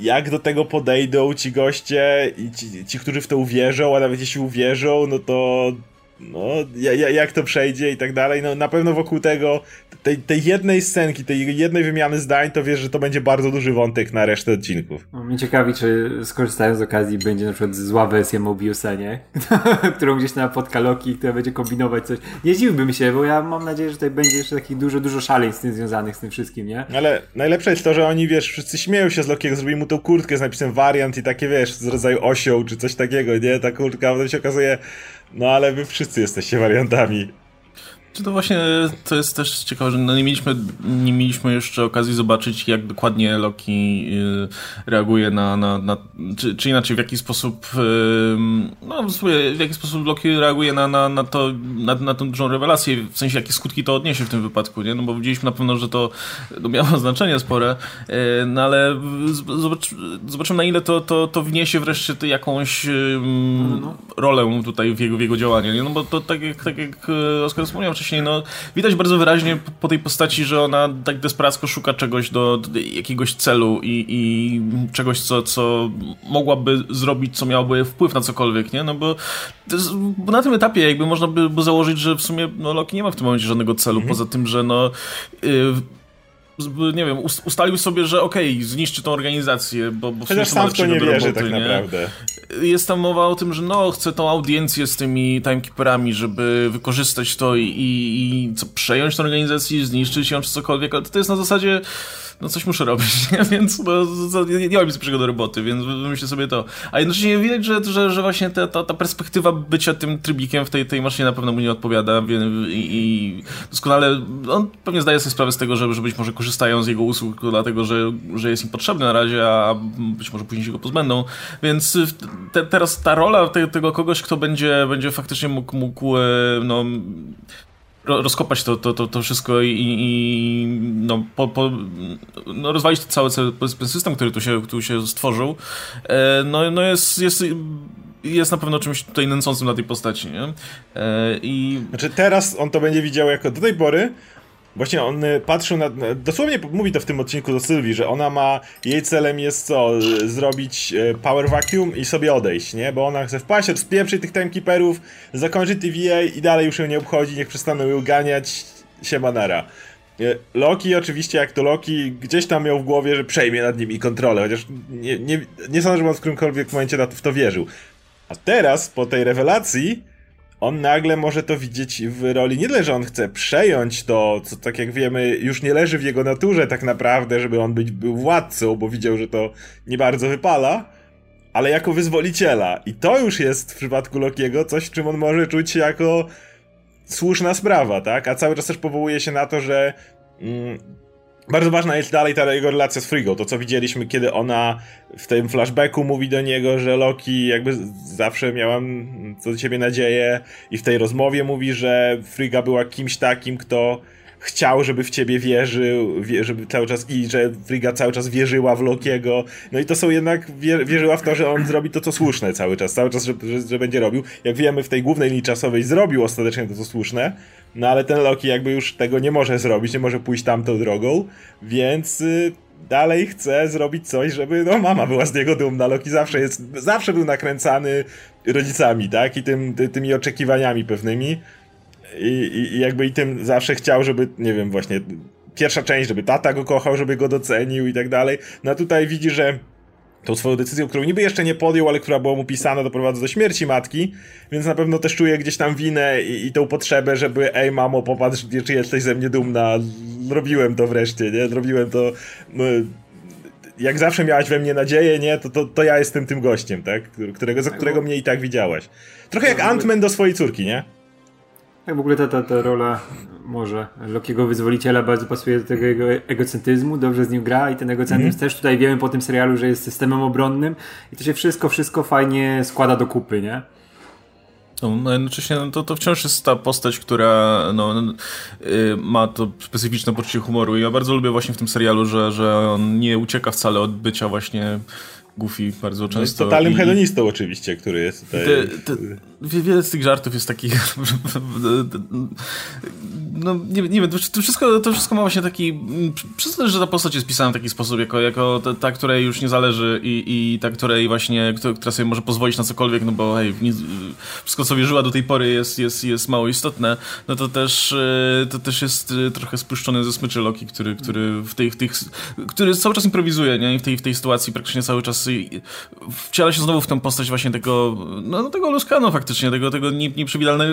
Speaker 2: jak do tego podejdą ci goście i ci, ci, którzy w to uwierzą, a nawet jeśli uwierzą, no to no, jak to przejdzie i tak dalej. No, na pewno wokół tego, tej, tej jednej scenki, tej jednej wymiany zdań, to wiesz, że to będzie bardzo duży wątek na resztę odcinków.
Speaker 3: No, mnie ciekawi, czy skorzystając z okazji będzie na przykład zła wersja Mobiusa, nie? Którą gdzieś napotka Loki, która będzie kombinować coś. Nie zdziwiłbym się, bo ja mam nadzieję, że tutaj będzie jeszcze takich dużo, dużo szaleń z tym związanych z tym wszystkim, nie?
Speaker 2: Ale najlepsze jest to, że oni, wiesz, wszyscy śmieją się z Lokiego, zrobili mu tą kurtkę z napisem wariant i takie, wiesz, z rodzaju osioł czy coś takiego, nie? Ta kurtka, potem się okazuje, no ale wy wszyscy jesteście wariantami.
Speaker 1: Czy to właśnie to jest też ciekawe, że no nie, mieliśmy, nie mieliśmy jeszcze okazji zobaczyć, jak dokładnie Loki y, reaguje na, na, na czy, czy, inaczej, w jaki sposób y, no w jaki sposób Loki reaguje na, na, na to, na, na tę dużą rewelację, w sensie jakie skutki to odniesie w tym wypadku, nie? No bo widzieliśmy na pewno, że to, to miało znaczenie spore, y, no ale zobacz, zobaczymy na ile to, to, to wniesie wreszcie jakąś no. rolę tutaj w jego, w jego działanie, nie? No bo to tak jak, tak jak Oskar wspomniał wcześniej, wcześniej, no widać bardzo wyraźnie po tej postaci, że ona tak desperacko szuka czegoś do, do jakiegoś celu i, i, czegoś, co, co mogłaby zrobić, co miałoby wpływ na cokolwiek, nie? No bo, jest, bo na tym etapie jakby można by, by założyć, że w sumie no, Loki nie ma w tym momencie żadnego celu, mhm. poza tym, że no... Yy, nie wiem, ustalił sobie, że okej, okay, zniszczy tą organizację, bo, bo
Speaker 2: Chociaż sam w to nie wierzy tak naprawdę.
Speaker 1: Jest tam mowa o tym, że no, chce tą audiencję z tymi timekeeperami, żeby wykorzystać to i, i, i co, przejąć tę organizację, zniszczyć ją czy cokolwiek, ale to jest na zasadzie no coś muszę robić, nie? więc no, nie, nie mam nic lepszego do roboty, więc myślę sobie to. A jednocześnie widać, że, że, że właśnie ta, ta, ta perspektywa bycia tym trybikiem w tej, tej maszynie na pewno mu nie odpowiada i, i doskonale on pewnie zdaje sobie sprawę z tego, że, że być może korzystają z jego usług dlatego, że, że jest im potrzebny na razie, a być może później się go pozbędą, więc te, teraz ta rola te, tego kogoś, kto będzie, będzie faktycznie mógł, mógł e, no, rozkopać to, to, to, to wszystko i, i no, po, po, no, rozwalić cały, system, który tu się, tu się stworzył, e, no, no jest, jest jest na pewno czymś tutaj nęcącym na tej postaci, nie? E, I...
Speaker 2: Znaczy teraz on to będzie widział jako do tej pory Właśnie on y, patrzył na. Dosłownie mówi to w tym odcinku do Sylwii, że ona ma. Jej celem jest co? Zrobić y, power vacuum i sobie odejść, nie? Bo ona chce wpaść, odspieprzyć tych timekeeperów, zakończyć TVA i dalej już ją nie obchodzi, niech przestaną ją ganiać. Siemanara. Y, Loki oczywiście, jak to Loki, gdzieś tam miał w głowie, że przejmie nad nimi kontrolę, chociaż nie, nie, nie sądzę, że on w którymkolwiek momencie w to wierzył. A teraz, po tej rewelacji, on nagle może to widzieć w roli nie tyle, że on chce przejąć to, co tak jak wiemy, już nie leży w jego naturze tak naprawdę, żeby on być, był władcą, bo widział, że to nie bardzo wypala, ale jako wyzwoliciela. I to już jest w przypadku Lokiego coś, czym on może czuć się jako słuszna sprawa, tak? A cały czas też powołuje się na to, że mm, bardzo ważna jest dalej ta jego relacja z Frigą. To, co widzieliśmy, kiedy ona w tym flashbacku mówi do niego, że Loki jakby zawsze miałam co do ciebie nadzieję i w tej rozmowie mówi, że Friga była kimś takim, kto chciał, żeby w ciebie wierzył, żeby cały czas i że Friga cały czas wierzyła w Lokiego. No i to są jednak, wierzyła w to, że on zrobi to, co słuszne cały czas, cały czas, że, że, że, będzie robił. Jak wiemy, w tej głównej linii czasowej zrobił ostatecznie to, co słuszne, no ale ten Loki jakby już tego nie może zrobić, nie może pójść tamtą drogą, więc... Y dalej chce zrobić coś, żeby no mama była z niego dumna. Loki zawsze jest, zawsze był nakręcany rodzicami, tak? I tym, ty, tymi oczekiwaniami pewnymi. I, I jakby i tym zawsze chciał, żeby, nie wiem, właśnie pierwsza część, żeby tata go kochał, żeby go docenił i tak dalej. No a tutaj widzi, że tą swoją decyzją, którą niby jeszcze nie podjął, ale która była mu pisana, doprowadza do śmierci matki, więc na pewno też czuje gdzieś tam winę i, i tą potrzebę, żeby ej mamo, popatrz, czy jesteś ze mnie dumna, robiłem to wreszcie, nie? Robiłem to... No, jak zawsze miałaś we mnie nadzieję, nie? To, to, to ja jestem tym gościem, tak? Którego, za którego mnie i tak widziałaś. Trochę jak Ant-Man do swojej córki, nie?
Speaker 3: Tak, w ogóle ta, ta, ta rola może Lokiego wyzwoliciela bardzo pasuje do tego jego egocentryzmu, dobrze z nim gra i ten egocentryzm mm. też tutaj wiemy po tym serialu, że jest systemem obronnym i to się wszystko, wszystko fajnie składa do kupy, nie?
Speaker 1: No, jednocześnie no, to, to wciąż jest ta postać, która no, yy, ma to specyficzne poczucie humoru i ja bardzo lubię właśnie w tym serialu, że, że on nie ucieka wcale od bycia właśnie Goofy bardzo często. No jest
Speaker 2: totalnym i... hedonistą oczywiście, który jest tutaj... Te, te,
Speaker 1: wiele z tych żartów jest takich no nie, nie wiem, to wszystko, to wszystko ma właśnie taki przez to, że ta postać jest pisana w taki sposób, jako, jako ta, ta której już nie zależy i, i ta, której właśnie, która sobie może pozwolić na cokolwiek, no bo hej, wszystko co wierzyła do tej pory jest, jest, jest mało istotne, no to też e, to też jest e, trochę spuszczony ze smyczy Loki, który, który w tych, tych który cały czas improwizuje, nie? I w tej, w tej sytuacji praktycznie cały czas wciela się znowu w tę postać właśnie tego, no tego Luskano faktycznie, tego, tego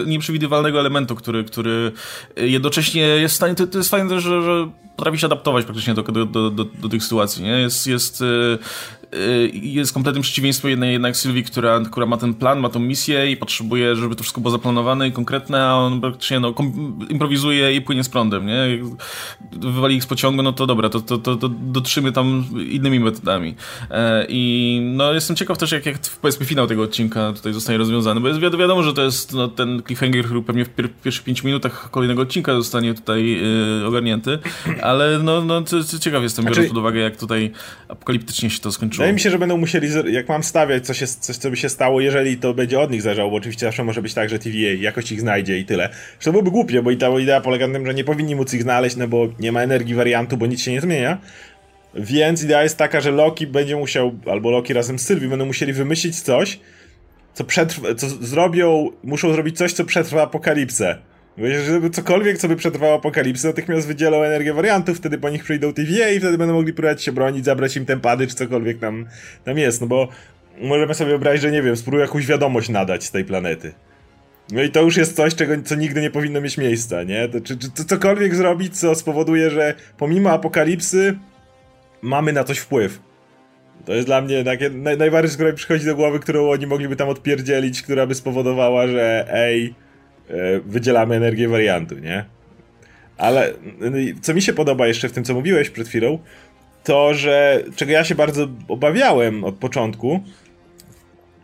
Speaker 1: nieprzewidywalnego elementu, który, który jednocześnie jest w stanie, to, to jest fajne że, że potrafi się adaptować praktycznie do, do, do, do, tych sytuacji, nie? Jest, jest y, Y, jest kompletnym przeciwieństwem jednej jednak Sylwii, która, która ma ten plan, ma tą misję i potrzebuje, żeby to wszystko było zaplanowane i konkretne, a on praktycznie no, improwizuje i płynie z prądem, nie? Jak wywali ich z pociągu, no to dobra, to, to, to, to dotrzymy tam innymi metodami. E, I no jestem ciekaw też, jak, jak powiedzmy finał tego odcinka tutaj zostanie rozwiązany, bo jest wi wiadomo, że to jest no, ten cliffhanger, który pewnie w pier pierwszych pięciu minutach kolejnego odcinka zostanie tutaj y, ogarnięty, ale no, no ciekaw jestem, biorąc znaczy... pod uwagę, jak tutaj apokaliptycznie się to skończyło.
Speaker 2: Wydaje mi się, że będą musieli, jak mam stawiać coś, coś, co by się stało, jeżeli to będzie od nich zależało, bo oczywiście zawsze może być tak, że TVA jakoś ich znajdzie i tyle. Że to byłoby głupie, bo i ta idea polega na tym, że nie powinni móc ich znaleźć, no bo nie ma energii wariantu, bo nic się nie zmienia. Więc idea jest taka, że Loki będzie musiał, albo Loki razem z Sylwii będą musieli wymyślić coś, co, przetrwa, co zrobią, muszą zrobić coś, co przetrwa apokalipsę. Żeby cokolwiek, co by przetrwało apokalipsę, natychmiast wydzielał energię wariantów, wtedy po nich przyjdą TVA i wtedy będą mogli próbować się bronić, zabrać im tempady, czy cokolwiek tam, tam jest, no bo możemy sobie wyobrazić, że nie wiem, spróbują jakąś wiadomość nadać z tej planety. No i to już jest coś, czego, co nigdy nie powinno mieć miejsca, nie? To, czy, czy to cokolwiek zrobić, co spowoduje, że pomimo apokalipsy mamy na coś wpływ. To jest dla mnie takie naj, najbardziej, która mi przychodzi do głowy, którą oni mogliby tam odpierdzielić, która by spowodowała, że ej, wydzielamy energię wariantu, nie? Ale co mi się podoba jeszcze w tym, co mówiłeś przed chwilą, to, że czego ja się bardzo obawiałem od początku,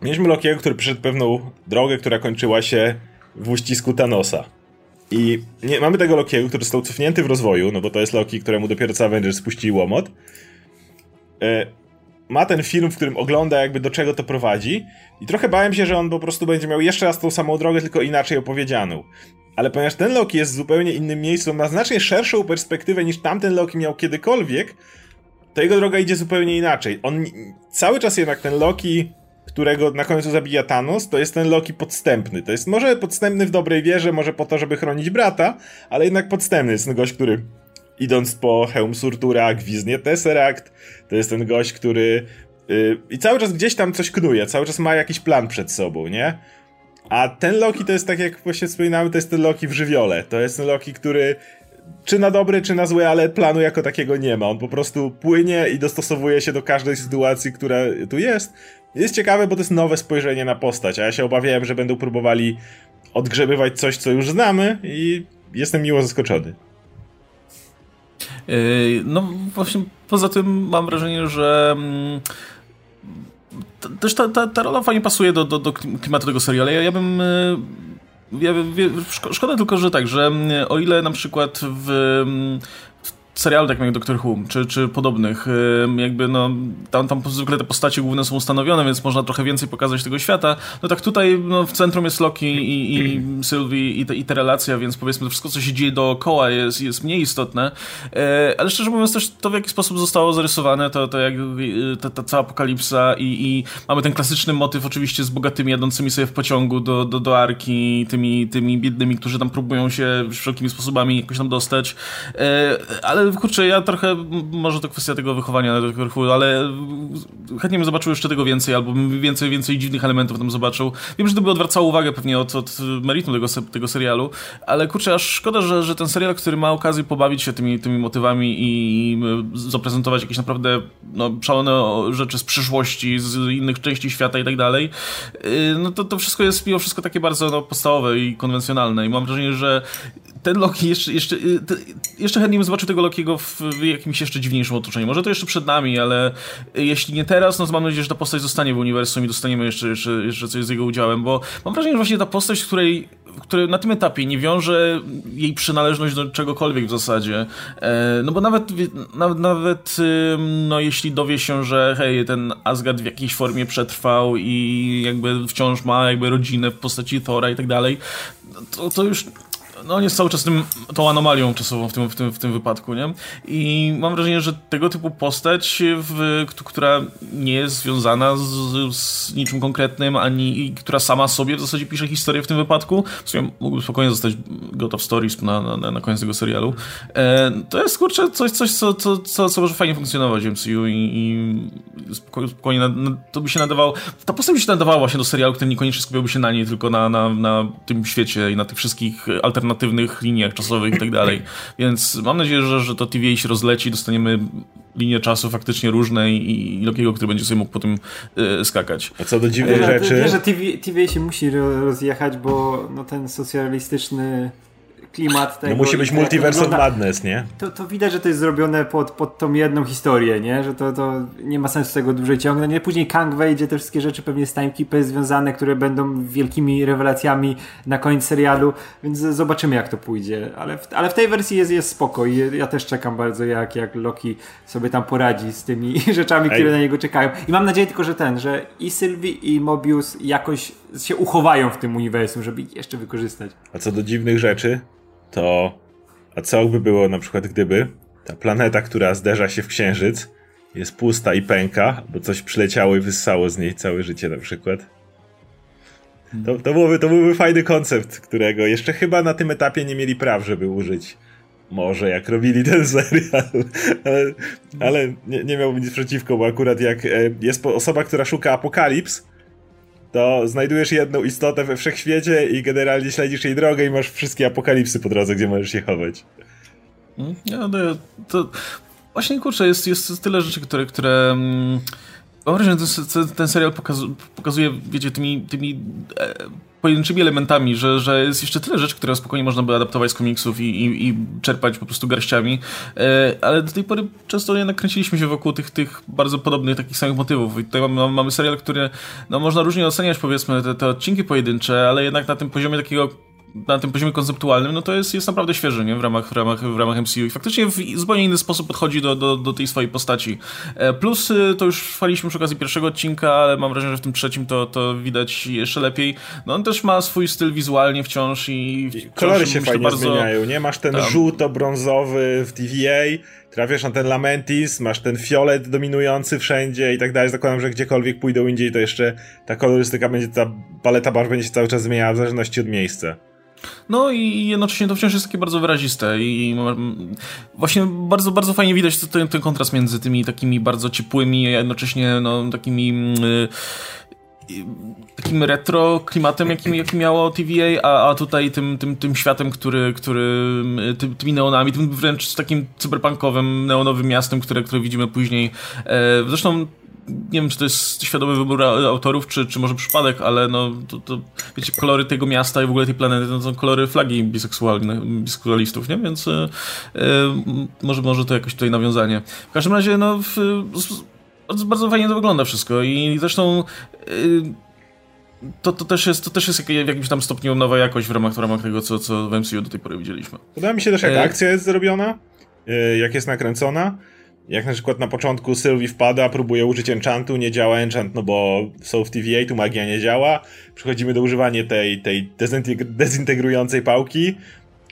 Speaker 2: mieliśmy Lokiego, który przeszedł pewną drogę, która kończyła się w uścisku Thanosa. I nie, mamy tego Lokiego, który został cofnięty w rozwoju, no bo to jest Loki, któremu dopiero co Avengers spuścili łomot. E, ma ten film, w którym ogląda jakby do czego to prowadzi i trochę bałem się, że on po prostu będzie miał jeszcze raz tą samą drogę, tylko inaczej opowiedzianą. Ale ponieważ ten Loki jest w zupełnie innym miejscu, ma znacznie szerszą perspektywę niż tamten Loki miał kiedykolwiek, to jego droga idzie zupełnie inaczej. On cały czas jednak ten Loki, którego na końcu zabija Thanos, to jest ten Loki podstępny. To jest może podstępny w dobrej wierze, może po to, żeby chronić brata, ale jednak podstępny. Jest ten gość, który idąc po hełm Surtura, gwizdnie Tesseract. To jest ten gość, który yy, i cały czas gdzieś tam coś knuje, cały czas ma jakiś plan przed sobą, nie? A ten Loki to jest tak jak właśnie wspominamy, to jest ten Loki w żywiole. To jest ten Loki, który czy na dobry, czy na zły, ale planu jako takiego nie ma. On po prostu płynie i dostosowuje się do każdej sytuacji, która tu jest. Jest ciekawe, bo to jest nowe spojrzenie na postać, a ja się obawiałem, że będą próbowali odgrzebywać coś, co już znamy i jestem miło zaskoczony.
Speaker 1: Yy, no właśnie poza tym mam wrażenie, że mm, też ta, ta, ta rola fajnie pasuje do, do, do klimatu tego serialu. Ja, ja bym yy, ja, szkoda tylko, że tak, że mm, o ile na przykład w, mm, serialu takim jak Doctor Who, czy, czy podobnych, jakby no, tam, tam zwykle te postacie główne są ustanowione, więc można trochę więcej pokazać tego świata. No tak tutaj no, w centrum jest Loki i, i Sylvie i, te, i ta relacja, więc powiedzmy to wszystko, co się dzieje dookoła jest, jest mniej istotne. E, ale szczerze mówiąc też to, w jaki sposób zostało zarysowane, to, to jak ta, ta cała apokalipsa i, i mamy ten klasyczny motyw oczywiście z bogatymi jadącymi sobie w pociągu do, do, do Arki, tymi, tymi biednymi, którzy tam próbują się wszelkimi sposobami jakoś tam dostać. E, ale kurczę, ja trochę, może to kwestia tego wychowania na Doctor ale chętnie bym zobaczył jeszcze tego więcej, albo więcej, więcej dziwnych elementów tam zobaczył. Wiem, że to by odwracało uwagę pewnie od, od meritum tego, tego serialu, ale kurczę, aż szkoda, że, że ten serial, który ma okazję pobawić się tymi, tymi motywami i zaprezentować jakieś naprawdę no, szalone rzeczy z przyszłości, z innych części świata i tak dalej, y, no to, to wszystko jest mimo wszystko takie bardzo no, podstawowe i konwencjonalne i mam wrażenie, że ten Loki jeszcze, jeszcze, y, jeszcze chętnie bym zobaczył tego Lokiego w jakimś jeszcze dziwniejszym otoczeniu. Może to jeszcze przed nami, ale jeśli nie teraz, no to mam nadzieję, że ta postać zostanie w uniwersum i dostaniemy jeszcze, jeszcze, jeszcze coś z jego udziałem, bo mam wrażenie, że właśnie ta postać, której który na tym etapie nie wiąże jej przynależność do czegokolwiek w zasadzie. E, no bo nawet, nawet, nawet no jeśli dowie się, że hej, ten Asgard w jakiejś formie przetrwał i jakby wciąż ma jakby rodzinę w postaci Thora i tak dalej, to, to już no on jest cały czas tym, tą anomalią czasową w tym, w, tym, w tym wypadku, nie? I mam wrażenie, że tego typu postać, w, która nie jest związana z, z, niczym konkretnym, ani która sama sobie w zasadzie pisze historię w tym wypadku, w sumie mógłby spokojnie zostać God of Stories na, na, na koniec tego serialu, e, to jest, kurczę, coś, coś co, co, co, co może fajnie funkcjonować w MCU i, i spokojnie, na, to by się nadawało, ta postać by się nadawała właśnie do serialu, który niekoniecznie skupiałby się na niej, tylko na, na, na tym świecie i na tych wszystkich alternatywnych alternatywnych liniach czasowych i tak dalej. Więc mam nadzieję, że, że to TVA się rozleci, dostaniemy linie czasu faktycznie różne i, i Lokiego, który będzie sobie mógł po tym y, skakać.
Speaker 2: A co do dziwnej rzeczy...
Speaker 3: Wiesz, że TVA, TVA się musi rozjechać, bo no, ten socjalistyczny klimat tego.
Speaker 2: No musi być Multiverse of Madness, nie?
Speaker 3: To, to widać, że to jest zrobione pod, pod tą jedną historię, nie? Że to, to nie ma sensu tego dłużej ciągnąć. Nie? Później Kang wejdzie, te wszystkie rzeczy pewnie z Timekeeper związane, które będą wielkimi rewelacjami na koniec serialu, więc zobaczymy jak to pójdzie. Ale w, ale w tej wersji jest, jest spoko i ja też czekam bardzo jak, jak Loki sobie tam poradzi z tymi rzeczami, Ej. które na niego czekają. I mam nadzieję tylko, że ten, że i Sylvie i Mobius jakoś się uchowają w tym uniwersum, żeby ich jeszcze wykorzystać.
Speaker 2: A co do dziwnych rzeczy, to a co by było na przykład gdyby ta planeta, która zderza się w księżyc jest pusta i pęka, bo coś przyleciało i wyssało z niej całe życie na przykład. To, to, byłoby, to byłby fajny koncept, którego jeszcze chyba na tym etapie nie mieli praw, żeby użyć. Może jak robili ten serial, ale, ale nie, nie miałbym nic przeciwko, bo akurat jak e, jest osoba, która szuka apokalips, to znajdujesz jedną istotę we wszechświecie i generalnie śledzisz jej drogę i masz wszystkie apokalipsy po drodze, gdzie możesz się chować.
Speaker 1: Ja, no, to właśnie kurczę, jest, jest tyle rzeczy, które, które mm, mam ten, ten serial pokazuje, pokazuje, wiecie, tymi, tymi e, pojedynczymi elementami, że, że jest jeszcze tyle rzeczy, które spokojnie można by adaptować z komiksów i, i, i czerpać po prostu garściami, e, ale do tej pory często jednak kręciliśmy się wokół tych, tych bardzo podobnych, takich samych motywów. I tutaj mamy, mamy serial, który no, można różnie oceniać powiedzmy te, te odcinki pojedyncze, ale jednak na tym poziomie takiego na tym poziomie konceptualnym, no to jest, jest naprawdę świeży, nie? W ramach, w ramach, w ramach MCU i faktycznie w zupełnie inny sposób podchodzi do, do, do tej swojej postaci. E, plus y, to już chwaliśmy przy okazji pierwszego odcinka, ale mam wrażenie, że w tym trzecim to, to widać jeszcze lepiej. No on też ma swój styl wizualnie wciąż i... Wciąż
Speaker 2: Kolory się fajnie bardzo... zmieniają, nie? Masz ten tam. żółto-brązowy w TVA, trafiasz na ten Lamentis, masz ten fiolet dominujący wszędzie i tak dalej. Zakładam, że gdziekolwiek pójdą indziej, to jeszcze ta kolorystyka będzie, ta paleta barw będzie się cały czas zmieniała w zależności od miejsca.
Speaker 1: No i jednocześnie to wciąż jest takie bardzo wyraziste i właśnie bardzo, bardzo fajnie widać ten, ten kontrast między tymi takimi bardzo ciepłymi, a jednocześnie no, takimi takim retro klimatem, jakim, jaki miało TVA, a, a tutaj tym, tym, tym światem, który, który ty, tymi neonami, tym wręcz takim cyberpunkowym, neonowym miastem, które, które widzimy później. E, zresztą nie wiem, czy to jest świadomy wybór autorów, czy, czy może przypadek, ale no, to, to wiecie, kolory tego miasta i w ogóle tej planety to są kolory flagi biseksualistów, nie? Więc e, może, może to jakoś tutaj nawiązanie. W każdym razie, no, w, bardzo fajnie to wygląda wszystko i zresztą y, to, to, też jest, to też jest w jakimś tam stopniu nowa jakość w ramach, w ramach tego, co, co w MCU do tej pory widzieliśmy.
Speaker 2: Podoba mi się też, jak e... akcja jest zrobiona, jak jest nakręcona. Jak na przykład na początku Sylvie wpada, próbuje użyć enchantu, nie działa enchant, no bo są w TVA, tu magia nie działa. Przechodzimy do używania tej, tej dezintegrującej pałki.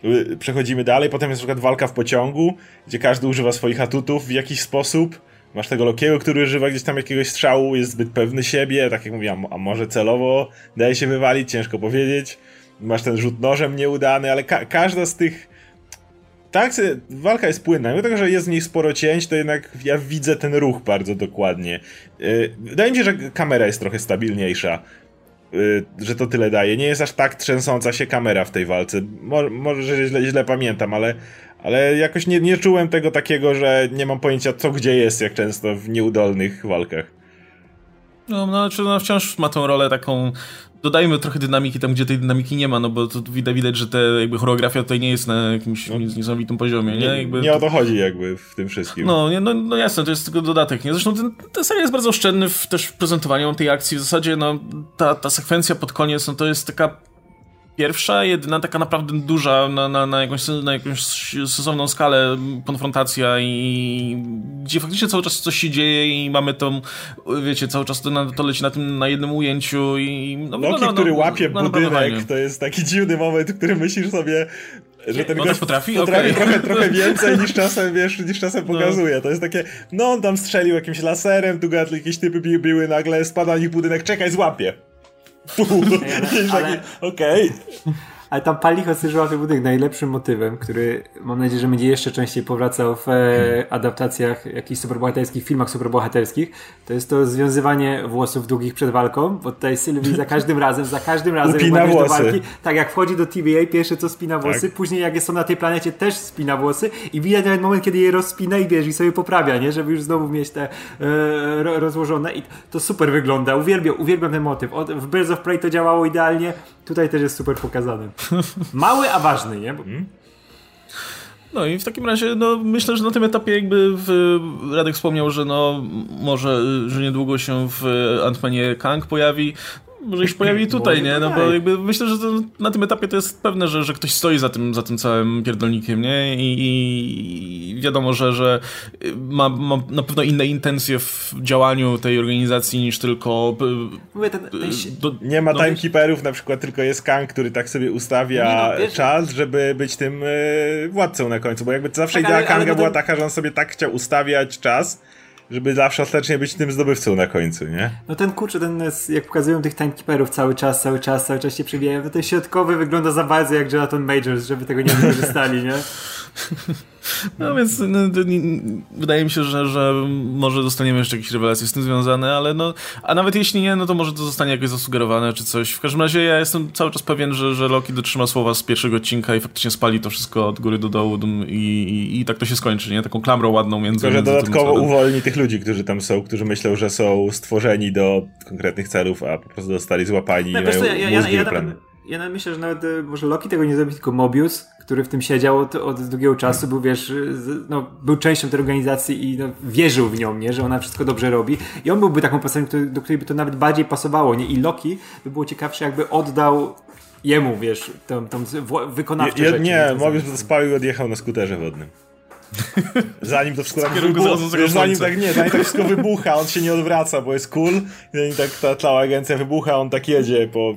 Speaker 2: Y, przechodzimy dalej, potem jest na przykład walka w pociągu, gdzie każdy używa swoich atutów w jakiś sposób. Masz tego Lokiego, który używa gdzieś tam jakiegoś strzału, jest zbyt pewny siebie, tak jak mówiłem, a może celowo daje się wywalić, ciężko powiedzieć. Masz ten rzut nożem nieudany, ale ka każda z tych... Tak, walka jest płynna. Mimo tego, że jest w niej sporo cięć, to jednak ja widzę ten ruch bardzo dokładnie. Yy, wydaje mi się, że kamera jest trochę stabilniejsza. Yy, że to tyle daje. Nie jest aż tak trzęsąca się kamera w tej walce. Mo może źle, źle pamiętam, ale ale jakoś nie, nie czułem tego takiego, że nie mam pojęcia co gdzie jest, jak często w nieudolnych walkach.
Speaker 1: No, no, znaczy, no wciąż ma tą rolę taką dodajmy trochę dynamiki tam, gdzie tej dynamiki nie ma, no bo to widać, że te jakby choreografia tutaj nie jest na jakimś no, niesamowitym poziomie, nie?
Speaker 2: Nie,
Speaker 1: jakby
Speaker 2: nie o to chodzi jakby w tym wszystkim.
Speaker 1: No, nie, no, no jasne, to jest tylko dodatek, nie? Zresztą ten, ten serial jest bardzo oszczędny w, też w prezentowaniu tej akcji, w zasadzie no ta, ta sekwencja pod koniec, no to jest taka pierwsza, jedyna taka naprawdę duża na, na, na, jakąś, na jakąś sensowną skalę konfrontacja i gdzie faktycznie cały czas coś się dzieje i mamy tą, wiecie, cały czas to, to leci na tym na jednym ujęciu i...
Speaker 2: No, Loki, no, który łapie no, budynek, to jest taki dziwny moment, w którym myślisz sobie, że ten
Speaker 1: gość potrafi,
Speaker 2: potrafi okay. trochę, trochę więcej niż czasem, wiesz, niż czasem no. pokazuje. To jest takie, no on tam strzelił jakimś laserem, tu jakieś typy biły, nagle spada na nich budynek, czekaj, złapie. Ale... Okej. Okay.
Speaker 3: Ale tam Palicho żółty budynek najlepszym motywem, który mam nadzieję, że będzie jeszcze częściej powracał w e, adaptacjach jakichś superbohaterskich, filmach superbohaterskich, to jest to związywanie włosów długich przed walką, bo tutaj Sylwii za każdym razem, za każdym razem
Speaker 2: Upina jak włosy. do walki,
Speaker 3: tak jak wchodzi do TVA, pierwsze co spina włosy, tak. później jak jest on na tej planecie też spina włosy i widać ten moment, kiedy je rozpina i wiesz, i sobie poprawia, nie? Żeby już znowu mieć te e, rozłożone i to super wygląda. Uwielbiam, uwielbiam ten motyw. w Birds of Prey to działało idealnie, tutaj też jest super pokazany. Mały, a ważny, nie? Hmm?
Speaker 1: No i w takim razie, no myślę, że na tym etapie jakby w, Radek wspomniał, że no może, że niedługo się w Antmanie Kang pojawi może się pojawi tutaj, nie? No bo jakby myślę, że to, na tym etapie to jest pewne, że, że ktoś stoi za tym, za tym całym pierdolnikiem, nie? I, i wiadomo, że, że ma, ma na pewno inne intencje w działaniu tej organizacji niż tylko...
Speaker 2: Mówię, ten, ten do, nie ma no, timekeeperów, na przykład tylko jest Kang, który tak sobie ustawia no, czas, żeby być tym e, władcą na końcu, bo jakby zawsze tak, idea ale, Kanga ale była taka, że on sobie tak chciał ustawiać czas, żeby zawsze ostatecznie być tym zdobywcą na końcu, nie?
Speaker 3: No ten kurczę, ten, jak pokazują tych timekeeperów cały czas, cały czas, cały czas się przewijają, to ten środkowy wygląda za bardzo jak Jonathan Majors, żeby tego nie wykorzystali, nie?
Speaker 1: No więc no, wydaje mi się, że, że może dostaniemy jeszcze jakieś rewelacje z tym związane, ale no, a nawet jeśli nie, no to może to zostanie jakoś zasugerowane czy coś. W każdym razie ja jestem cały czas pewien, że, że Loki dotrzyma słowa z pierwszego odcinka i faktycznie spali to wszystko od góry do dołu i, i, i tak to się skończy, nie? Taką klamrą ładną między
Speaker 2: Tylko, że dodatkowo tym, uwolni tych ludzi, którzy tam są, którzy myślą, że są stworzeni do konkretnych celów, a po prostu dostali złapani no, i mają ja, ja, ja, ja,
Speaker 3: ja myślę, że nawet e, może Loki tego nie zrobi, tylko Mobius, który w tym siedział od, od długiego czasu, był wiesz, no, był częścią tej organizacji i no, wierzył w nią, nie, że ona wszystko dobrze robi. I on byłby taką postacią, do której by to nawet bardziej pasowało, nie? I Loki by było ciekawsze, jakby oddał jemu, wiesz, tą, tą wykonawczą
Speaker 2: je, Nie, Mobius by to spalił i odjechał na skuterze wodnym. Zanim to wszystko tak wybucha, zanim tak nie, zanim tak wszystko wybucha, on się nie odwraca, bo jest cool, zanim tak ta cała agencja wybucha, on tak jedzie po,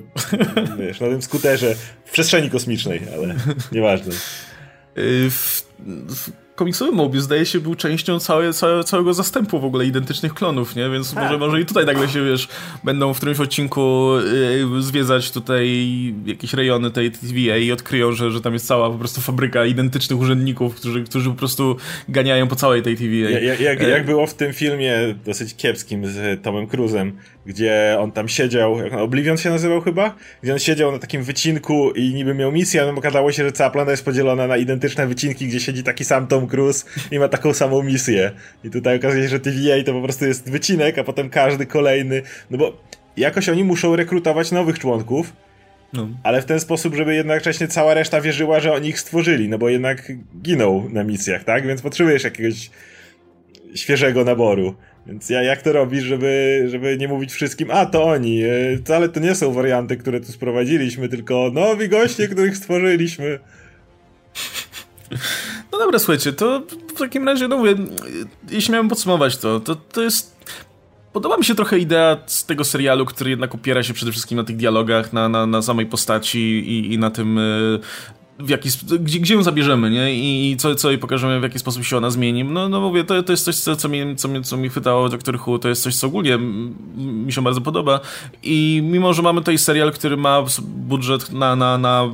Speaker 2: wiesz, na tym skuterze w przestrzeni kosmicznej, ale nieważne.
Speaker 1: Y, w, w komiksowy Mobius zdaje się był częścią całe, całe, całego zastępu w ogóle identycznych klonów, nie? Więc tak. może, może i tutaj nagle się, wiesz, będą w którymś odcinku yy, zwiedzać tutaj jakieś rejony tej TVA i odkryją, że, że tam jest cała po prostu fabryka identycznych urzędników, którzy, którzy po prostu ganiają po całej tej TVA.
Speaker 2: Jak, jak, jak było w tym filmie dosyć kiepskim z Tomem Cruzem, gdzie on tam siedział, jak Oblivion się nazywał chyba? Gdzie on siedział na takim wycinku i niby miał misję, a okazało się, że cała planeta jest podzielona na identyczne wycinki, gdzie siedzi taki sam Tom Cruise i ma taką samą misję. I tutaj okazuje się, że TVA to po prostu jest wycinek, a potem każdy kolejny, no bo jakoś oni muszą rekrutować nowych członków, no. Ale w ten sposób, żeby jednocześnie cała reszta wierzyła, że oni ich stworzyli, no bo jednak giną na misjach, tak? Więc potrzebujesz jakiegoś świeżego naboru. Więc ja jak to robisz, żeby, żeby nie mówić wszystkim, a to oni, e, wcale to nie są warianty, które tu sprowadziliśmy, tylko nowi goście, których stworzyliśmy.
Speaker 1: No dobra, słuchajcie, to w takim razie, no mówię, jeśli miałem podsumować to, to, to jest... Podoba mi się trochę idea z tego serialu, który jednak opiera się przede wszystkim na tych dialogach, na, na, na samej postaci i, i na tym e, w jaki, gdzie, gdzie ją zabierzemy, nie? I co, co jej pokażemy, w jaki sposób się ona zmieni. No, no mówię, to, to jest coś, co, co, mnie, co, mnie, co mi chwytało Doktor Who, to jest coś, co ogólnie mi się bardzo podoba. I mimo, że mamy tutaj serial, który ma budżet na, na, na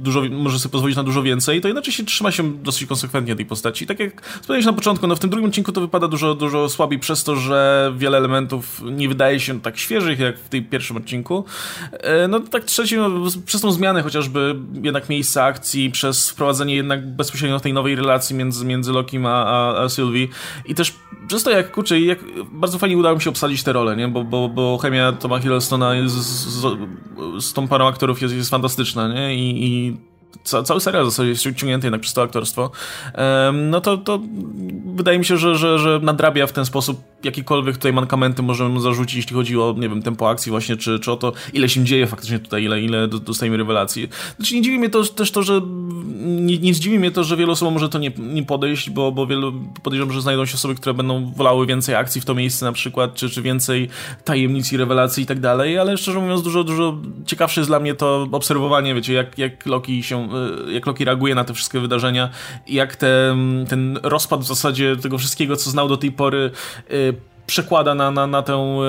Speaker 1: dużo, może sobie pozwolić na dużo więcej, to inaczej się trzyma się dosyć konsekwentnie tej postaci. I tak jak wspomniałeś na początku, no w tym drugim odcinku to wypada dużo, dużo słabiej przez to, że wiele elementów nie wydaje się tak świeżych, jak w tym pierwszym odcinku. E, no tak trzeci, no, przez tą zmianę chociażby jednak miejsca akcji, akcji, przez wprowadzenie jednak bezpośrednio tej nowej relacji między, między Lokim a, a, a Sylwii i też przez to jak, kurczę, jak bardzo fajnie udało mi się obsadzić te role, nie? Bo, bo, bo chemia Toma Hiddlestona z, z, z, tą parą aktorów jest, jest fantastyczna, nie? I, i ca, cały serial jest ciągnięty jednak przez to aktorstwo, no to, to wydaje mi się, że, że, że nadrabia w ten sposób jakiekolwiek tutaj mankamenty możemy zarzucić, jeśli chodzi o, nie wiem, tempo akcji właśnie, czy, czy o to, ile się dzieje faktycznie tutaj, ile, ile dostajemy rewelacji. Znaczy nie dziwi mnie to, też to, że nie, nie zdziwi mnie to, że wielu osobom może to nie, nie podejść, bo, bo wielu podejrzewam, że znajdą się osoby, które będą wolały więcej akcji w to miejsce na przykład, czy, czy więcej tajemnic i rewelacji i tak dalej, ale szczerze mówiąc dużo, dużo ciekawsze jest dla mnie to obserwowanie, wiecie, jak, jak Loki się, e, jak Loki reaguje na te wszystkie wydarzenia jak te, ten rozpad w zasadzie tego wszystkiego, co znał do tej pory e, przekłada na, na, na tę e,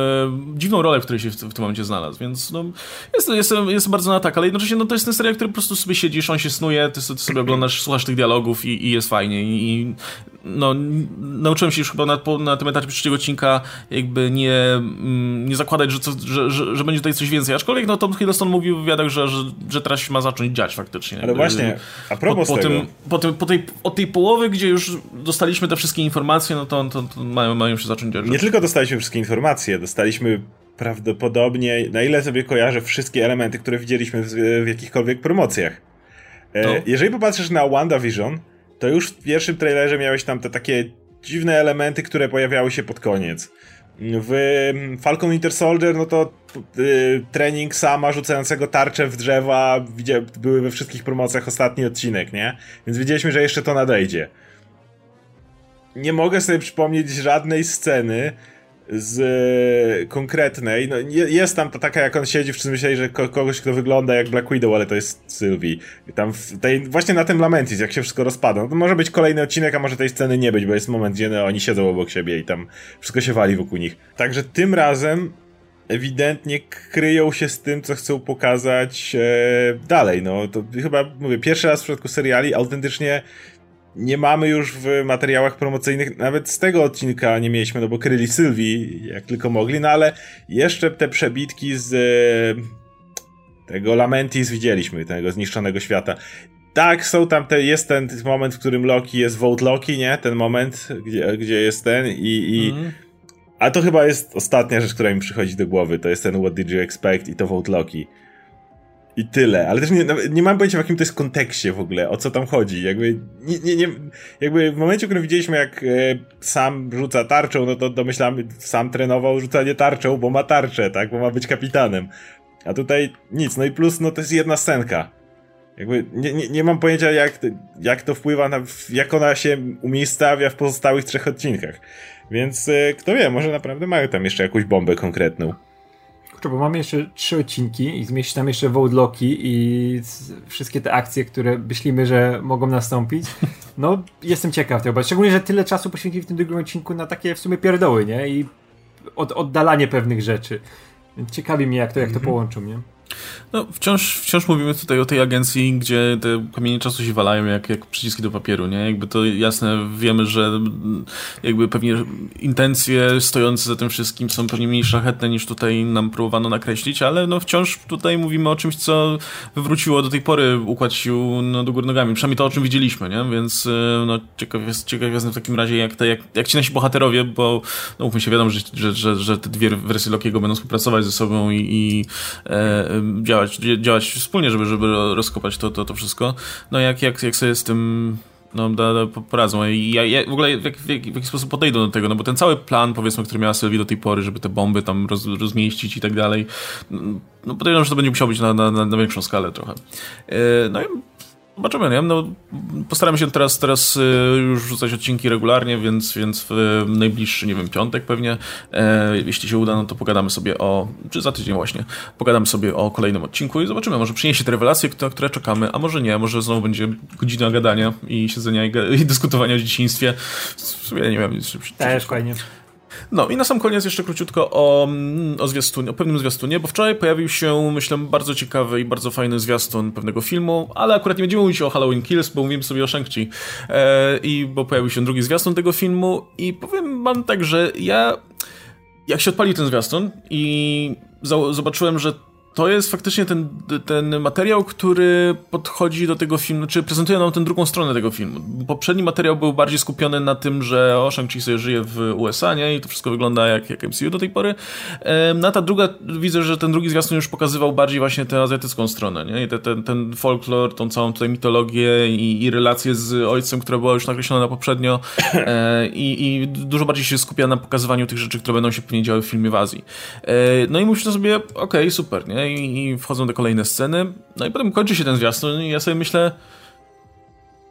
Speaker 1: dziwną rolę, w której się w, w, tym momencie znalazł, więc no, jest, jest, jest bardzo na tak, ale jednocześnie no, to jest ten serial, który po prostu sobie siedzisz, on się snuje, ty, ty sobie oglądasz, słuchasz tych dialogów i, i jest fajnie i, i no, nauczyłem się już chyba na, na tym etapie trzeciego odcinka jakby nie, mm, nie zakładać, że, co, że, że, że, będzie tutaj coś więcej. Aczkolwiek no, Tom Hiddleston mówił w wywiadach, że, że, że teraz się ma zacząć dziać faktycznie.
Speaker 2: Ale właśnie, a propos po, po tego... Tym,
Speaker 1: po, tym, po tej, od tej połowy, gdzie już dostaliśmy te wszystkie informacje, no to, to, to mają, mają się zacząć dziać.
Speaker 2: Nie tylko dostaliśmy wszystkie informacje, dostaliśmy prawdopodobnie, na ile sobie kojarzę, wszystkie elementy, które widzieliśmy w, w jakichkolwiek promocjach. E. Jeżeli popatrzysz na WandaVision, to już w pierwszym trailerze miałeś tam te takie dziwne elementy, które pojawiały się pod koniec. W Falcon Winter Soldier, no to y, trening sama rzucającego tarczę w drzewa były we wszystkich promocjach ostatni odcinek, nie? Więc wiedzieliśmy, że jeszcze to nadejdzie. Nie mogę sobie przypomnieć żadnej sceny, z e, konkretnej, no jest tam to taka jak on siedzi, wszyscy myśleli, że kogoś, kto wygląda jak Black Widow, ale to jest Sylvie. Tam tej, właśnie na tym Lamentis, jak się wszystko rozpada, no to może być kolejny odcinek, a może tej sceny nie być, bo jest moment, gdzie oni siedzą obok siebie i tam wszystko się wali wokół nich. Także tym razem ewidentnie kryją się z tym, co chcą pokazać e, dalej. No to chyba, mówię, pierwszy raz w przypadku seriali autentycznie nie mamy już w materiałach promocyjnych, nawet z tego odcinka nie mieliśmy, no bo kryli Sylwii jak tylko mogli, no ale jeszcze te przebitki z e, tego Lamentis widzieliśmy, tego zniszczonego świata. Tak, są tam te, jest ten moment, w którym Loki jest Vote Loki, nie? Ten moment, gdzie, gdzie jest ten i, i mm. a to chyba jest ostatnia rzecz, która mi przychodzi do głowy, to jest ten What Did You Expect i to Vote Loki. I tyle, ale też nie, nie mam pojęcia w jakim to jest kontekście w ogóle, o co tam chodzi. Jakby, nie, nie, nie, jakby w momencie, w którym widzieliśmy, jak e, sam rzuca tarczą, no to domyślamy, sam trenował rzucanie tarczą, bo ma tarczę, tak, bo ma być kapitanem. A tutaj nic, no i plus, no to jest jedna scenka. Jakby nie, nie, nie mam pojęcia, jak, jak to wpływa na, jak ona się umiejscawia w pozostałych trzech odcinkach. Więc e, kto wie, może naprawdę mają tam jeszcze jakąś bombę konkretną.
Speaker 3: Kurczę, bo mamy jeszcze trzy odcinki i zmieści tam jeszcze Vote Loki i wszystkie te akcje, które myślimy, że mogą nastąpić. No, jestem ciekaw tego, szczególnie, że tyle czasu poświęcili w tym drugim odcinku na takie w sumie pierdoły, nie? I od, oddalanie pewnych rzeczy. Ciekawi mnie, jak to, jak to mhm. połączą, nie?
Speaker 1: No, wciąż, wciąż mówimy tutaj o tej agencji, gdzie te kamienie czasu się walają jak, jak przyciski do papieru, nie? Jakby to jasne, wiemy, że jakby pewnie intencje stojące za tym wszystkim są pewnie mniej szlachetne niż tutaj nam próbowano nakreślić, ale no wciąż tutaj mówimy o czymś, co wywróciło do tej pory układ sił no, do góry nogami. Przynajmniej to, o czym widzieliśmy, nie? Więc e, no, ciekaw, jest, ciekaw jestem w takim razie, jak, te, jak, jak ci nasi bohaterowie, bo no, mówmy się, wiadomo, że, że, że, że te dwie wersje Lokiego będą współpracować ze sobą i, i e, działać, działać wspólnie, żeby, żeby rozkopać to, to, to wszystko. No jak, jak, jak sobie z tym no, da, da, poradzą. I ja, ja, w ogóle w, w, jak, w jaki sposób podejdą do tego, no bo ten cały plan, powiedzmy, który miała Sylwia do tej pory, żeby te bomby tam roz, rozmieścić i tak dalej, no podejrzewam, że to będzie musiało być na, na, na większą skalę trochę. Yy, no i Zobaczymy, nie? No, postaram się teraz, teraz y, już rzucać odcinki regularnie, więc, więc w najbliższy, nie wiem, piątek pewnie, e, jeśli się uda, no to pogadamy sobie o, czy za tydzień właśnie, pogadamy sobie o kolejnym odcinku i zobaczymy, może przyniesie te rewelacje, na które czekamy, a może nie, może znowu będzie godzina gadania i siedzenia i, i dyskutowania o dzieciństwie. W sumie nie wiem,
Speaker 3: Też fajnie.
Speaker 1: No i na sam koniec jeszcze króciutko o, o zwiastunie, o pewnym zwiastunie, bo wczoraj pojawił się, myślę, bardzo ciekawy i bardzo fajny zwiastun pewnego filmu, ale akurat nie będziemy mówić o Halloween Kills, bo mówimy sobie o Shang-Chi. E, I bo pojawił się drugi zwiastun tego filmu i powiem wam tak, że ja jak się odpalił ten zwiastun i zobaczyłem, że to jest faktycznie ten, ten materiał, który podchodzi do tego filmu, czy prezentuje nam tę drugą stronę tego filmu. Poprzedni materiał był bardziej skupiony na tym, że o, Shang-Chi sobie żyje w USA, nie? I to wszystko wygląda jak, jak MCU do tej pory. Na ta druga, widzę, że ten drugi zwiastun już pokazywał bardziej właśnie tę azjatycką stronę, nie? I te, ten, ten folklor, tą całą tutaj mitologię i, i relację z ojcem, która była już nakreślona poprzednio e, i, i dużo bardziej się skupia na pokazywaniu tych rzeczy, które będą się później działy w filmie w Azji. E, no i myślę sobie, okej, okay, super, nie? I, wchodzą do kolejne sceny. No i potem kończy się ten zwiastun i ja sobie myślę,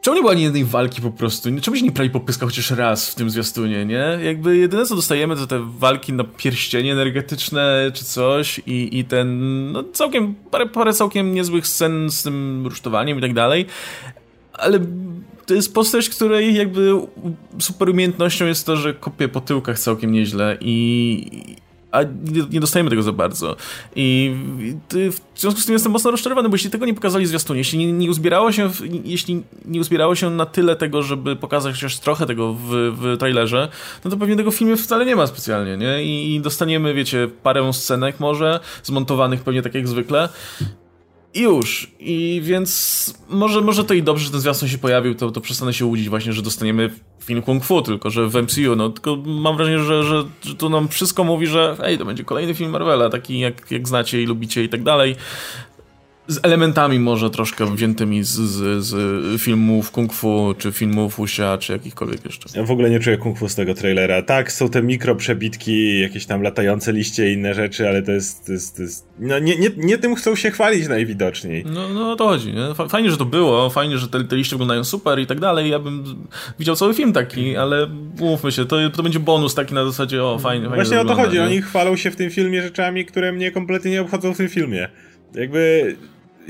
Speaker 1: Czemu nie było ani jednej walki po prostu? Czemu się nie prali po pyskach chociaż raz w tym zwiastunie, nie? Jakby jedyne co dostajemy to te walki na pierścienie energetyczne czy coś i, i ten, no całkiem, parę, parę całkiem niezłych scen z tym rusztowaniem i tak dalej, ale to jest postać, której jakby super umiejętnością jest to, że kopie po tyłkach całkiem nieźle i a nie, nie, dostajemy tego za bardzo. I w związku z tym jestem mocno rozczarowany, bo jeśli tego nie pokazali zwiastunie, jeśli nie, nie uzbierało się, jeśli nie uzbierało się na tyle tego, żeby pokazać chociaż trochę tego w, w trailerze, no to pewnie tego w filmie wcale nie ma specjalnie, nie? I, I dostaniemy, wiecie, parę scenek może, zmontowanych pewnie tak jak zwykle, i już. I więc może, może to i dobrze, że ten zwiastun się pojawił, to, to przestanę się łudzić właśnie, że dostaniemy film Kung Fu, tylko że w MCU, no tylko mam wrażenie, że, że, że to nam wszystko mówi, że ej, to będzie kolejny film Marvela, taki jak, jak znacie i lubicie i tak dalej z elementami może troszkę wziętymi z, z, z filmów kung fu, czy filmów Usia, czy jakichkolwiek jeszcze.
Speaker 2: Ja w ogóle nie czuję kung fu z tego trailera. Tak, są te mikro przebitki, jakieś tam latające liście i inne rzeczy, ale to jest, to jest, to jest no nie, nie, nie tym chcą się chwalić najwidoczniej.
Speaker 1: No, no o to chodzi, nie? Fajnie, że to było, fajnie, że te, te liście wyglądają super i tak dalej. Ja bym widział cały film taki, ale mówmy się, to, to będzie bonus taki na zasadzie, o fajnie, fajnie
Speaker 2: Właśnie o to chodzi, nie? oni chwalą się w tym filmie rzeczami, które mnie kompletnie nie obchodzą w tym filmie. Jakby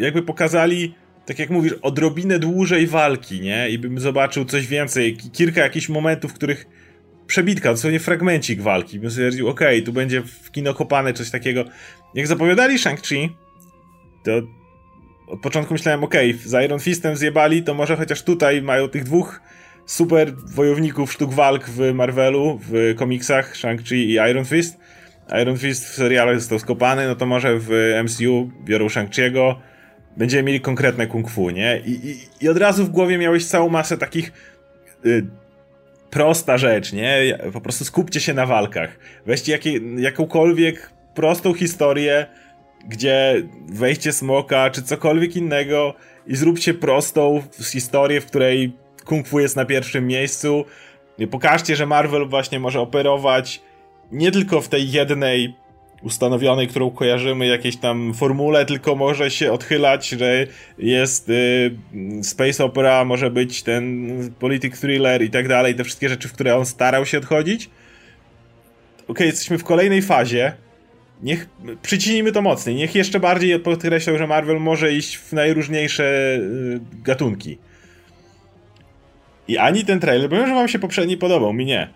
Speaker 2: jakby pokazali, tak jak mówisz, odrobinę dłużej walki, nie? I bym zobaczył coś więcej, kilka jakichś momentów, w których przebitka, dosłownie fragmencik walki. Bym stwierdził, okej, okay, tu będzie w kino kopane coś takiego. Jak zapowiadali Shang-Chi, to od początku myślałem, okej, okay, z Iron Fistem zjebali, to może chociaż tutaj mają tych dwóch super wojowników sztuk walk w Marvelu, w komiksach, Shang-Chi i Iron Fist. Iron Fist w serialach został skopany, no to może w MCU biorą Shang-Chi'ego, będziemy mieli konkretne kung fu, nie? I, i, i od razu w głowie miałeś całą masę takich y, prosta rzecz, nie? Po prostu skupcie się na walkach. Weźcie jakie, jakąkolwiek prostą historię, gdzie wejście smoka, czy cokolwiek innego i zróbcie prostą historię, w której kung fu jest na pierwszym miejscu. Pokażcie, że Marvel właśnie może operować nie tylko w tej jednej ustanowionej, którą kojarzymy, jakiejś tam formule, tylko może się odchylać, że jest y, space opera, może być ten politic thriller i tak dalej, te wszystkie rzeczy, w które on starał się odchodzić. Okay, jesteśmy w kolejnej fazie niech przycinimy to mocniej, niech jeszcze bardziej podkreślą, że Marvel może iść w najróżniejsze y, gatunki. I ani ten trailer, wiem, że wam się poprzedni podobał, mi nie.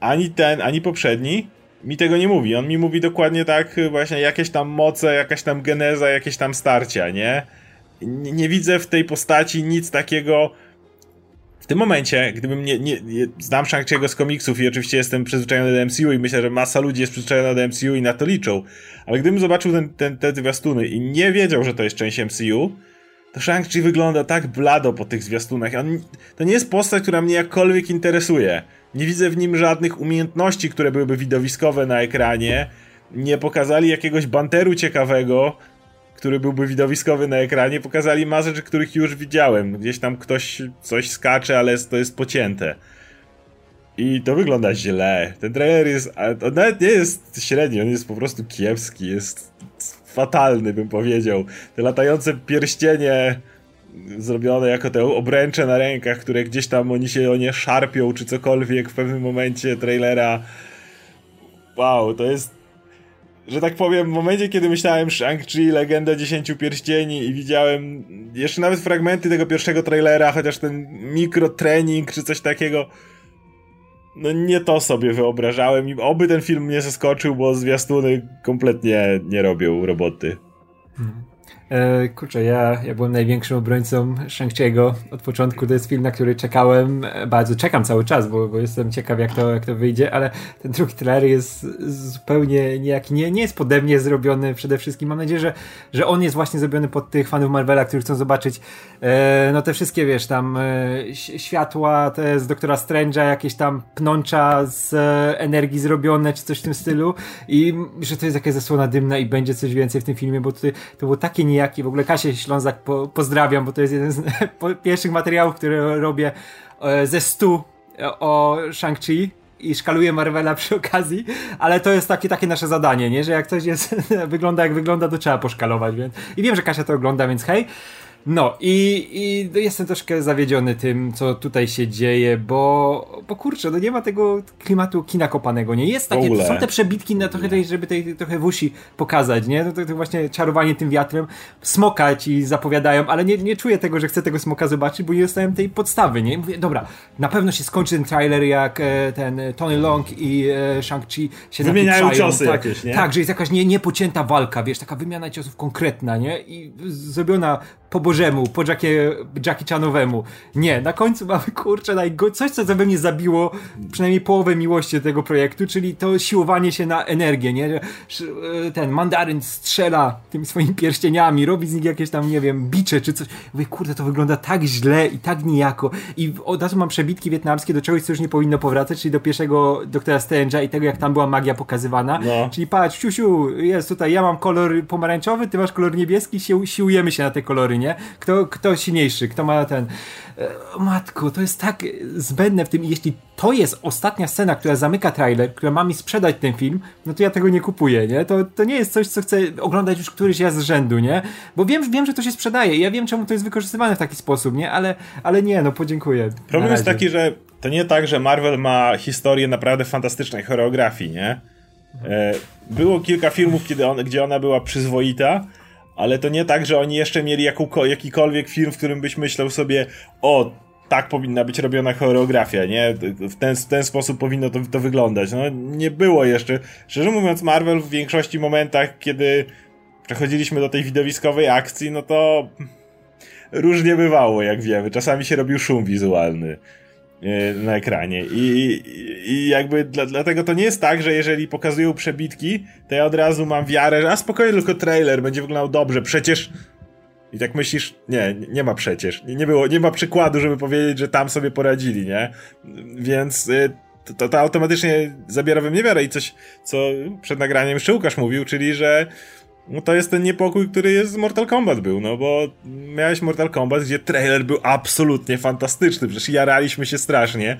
Speaker 2: Ani ten, ani poprzedni mi tego nie mówi. On mi mówi dokładnie tak, właśnie jakieś tam moce, jakaś tam geneza, jakieś tam starcia, nie? Nie, nie widzę w tej postaci nic takiego. W tym momencie, gdybym nie, nie, nie znam shang z komiksów i oczywiście jestem przyzwyczajony do MCU i myślę, że masa ludzi jest przyzwyczajona do MCU i na to liczą, ale gdybym zobaczył ten, ten, te zwiastuny i nie wiedział, że to jest część MCU, to Shang-Chi wygląda tak blado po tych zwiastunach. On, to nie jest postać, która mnie jakkolwiek interesuje. Nie widzę w nim żadnych umiejętności, które byłyby widowiskowe na ekranie. Nie pokazali jakiegoś banteru ciekawego, który byłby widowiskowy na ekranie. Pokazali rzeczy, których już widziałem. Gdzieś tam ktoś coś skacze, ale to jest pocięte. I to wygląda źle. Ten trailer jest. On nawet nie jest średni, on jest po prostu kiepski. Jest fatalny, bym powiedział. Te latające pierścienie zrobione jako te obręcze na rękach, które gdzieś tam oni się o nie szarpią, czy cokolwiek w pewnym momencie trailera. Wow, to jest że tak powiem, w momencie, kiedy myślałem Shang-Chi, Legenda Dziesięciu Pierścieni i widziałem jeszcze nawet fragmenty tego pierwszego trailera, chociaż ten mikrotrening czy coś takiego, no nie to sobie wyobrażałem i oby ten film mnie zaskoczył, bo zwiastuny kompletnie nie robią roboty.
Speaker 3: E, kurczę, ja, ja byłem największym obrońcą Shang-Chi'ego od początku. To jest film, na który czekałem, e, bardzo czekam cały czas, bo, bo jestem ciekaw, jak to, jak to wyjdzie, ale ten drugi trailer jest zupełnie niejaki, nie, nie jest pode mnie zrobiony przede wszystkim. Mam nadzieję, że, że on jest właśnie zrobiony pod tych fanów Marvela, którzy chcą zobaczyć e, no te wszystkie, wiesz, tam e, światła te z Doktora Strange'a, jakieś tam pnącza z e, energii zrobione, czy coś w tym stylu i że to jest jakaś zasłona dymna i będzie coś więcej w tym filmie, bo to, to było takie niejaki i w ogóle Kasię Ślązak po, pozdrawiam, bo to jest jeden z pierwszych materiałów, które robię e, ze stu e, o Shang-Chi i szkaluję Marvela przy okazji, ale to jest takie, takie nasze zadanie, nie? Że jak coś jest, wygląda jak wygląda, to trzeba poszkalować, więc i wiem, że Kasia to ogląda, więc hej. No i, i jestem troszkę zawiedziony tym, co tutaj się dzieje, bo, bo kurczę, no nie ma tego klimatu kina kopanego, nie? Jest takie, są te przebitki na trochę tej, żeby tej trochę wusi pokazać, nie? To, to, to, właśnie czarowanie tym wiatrem, smoka ci zapowiadają, ale nie, nie czuję tego, że chcę tego smoka zobaczyć, bo nie dostałem tej podstawy, nie? Mówię, dobra, na pewno się skończy ten trailer, jak e, ten Tony Long i e, Shang-Chi się
Speaker 2: Wymieniają ciosy tak, jakieś, nie?
Speaker 3: Tak, że jest jakaś nie, niepocięta walka, wiesz, taka wymiana ciosów konkretna, nie? I zrobiona po bożemu, po Jackie, Jackie Chanowemu. Nie, na końcu mamy, kurczę, najgo- coś, co we mnie zabiło przynajmniej połowę miłości do tego projektu, czyli to siłowanie się na energię, nie? Ten mandaryn strzela tymi swoimi pierścieniami, robi z nich jakieś tam, nie wiem, bicze czy coś. Mówię, kurde, to wygląda tak źle i tak nijako. I od razu mam przebitki wietnamskie do czegoś, co już nie powinno powracać, czyli do pierwszego Doktora Strange'a i tego, jak tam była magia pokazywana. No. Czyli patrz, siusiu, jest tutaj, ja mam kolor pomarańczowy, ty masz kolor niebieski, siłujemy się na te kolory, nie? Kto, kto silniejszy, kto ma ten... E, matko, to jest tak zbędne w tym i jeśli to jest ostatnia scena, która zamyka trailer, która ma mi sprzedać ten film, no to ja tego nie kupuję, nie? To, to nie jest coś, co chcę oglądać już któryś raz z rzędu, nie? Bo wiem, wiem, że to się sprzedaje ja wiem, czemu to jest wykorzystywane w taki sposób, nie? Ale, ale nie, no podziękuję.
Speaker 2: Problem jest taki, że to nie tak, że Marvel ma historię naprawdę fantastycznej choreografii, nie? E, było kilka filmów, kiedy on, gdzie ona była przyzwoita, ale to nie tak, że oni jeszcze mieli jakikolwiek film, w którym byś myślał sobie, o, tak powinna być robiona choreografia, nie? W ten, w ten sposób powinno to, to wyglądać. No, nie było jeszcze. Szczerze mówiąc, Marvel w większości momentach, kiedy przechodziliśmy do tej widowiskowej akcji, no to różnie bywało, jak wiemy. Czasami się robił szum wizualny. E, na ekranie. I, i jakby dla, dlatego to nie jest tak, że jeżeli pokazują przebitki, to ja od razu mam wiarę, że a spokojnie, tylko trailer będzie wyglądał dobrze. Przecież. I tak myślisz, nie, nie ma przecież. Nie, było, nie ma przykładu, żeby powiedzieć, że tam sobie poradzili, nie? Więc y, to, to, to automatycznie zabiera we mnie wiarę i coś, co przed nagraniem jeszcze Łukasz mówił, czyli że no to jest ten niepokój, który jest z Mortal Kombat był, no bo miałeś Mortal Kombat, gdzie trailer był absolutnie fantastyczny, przecież jaraliśmy się strasznie.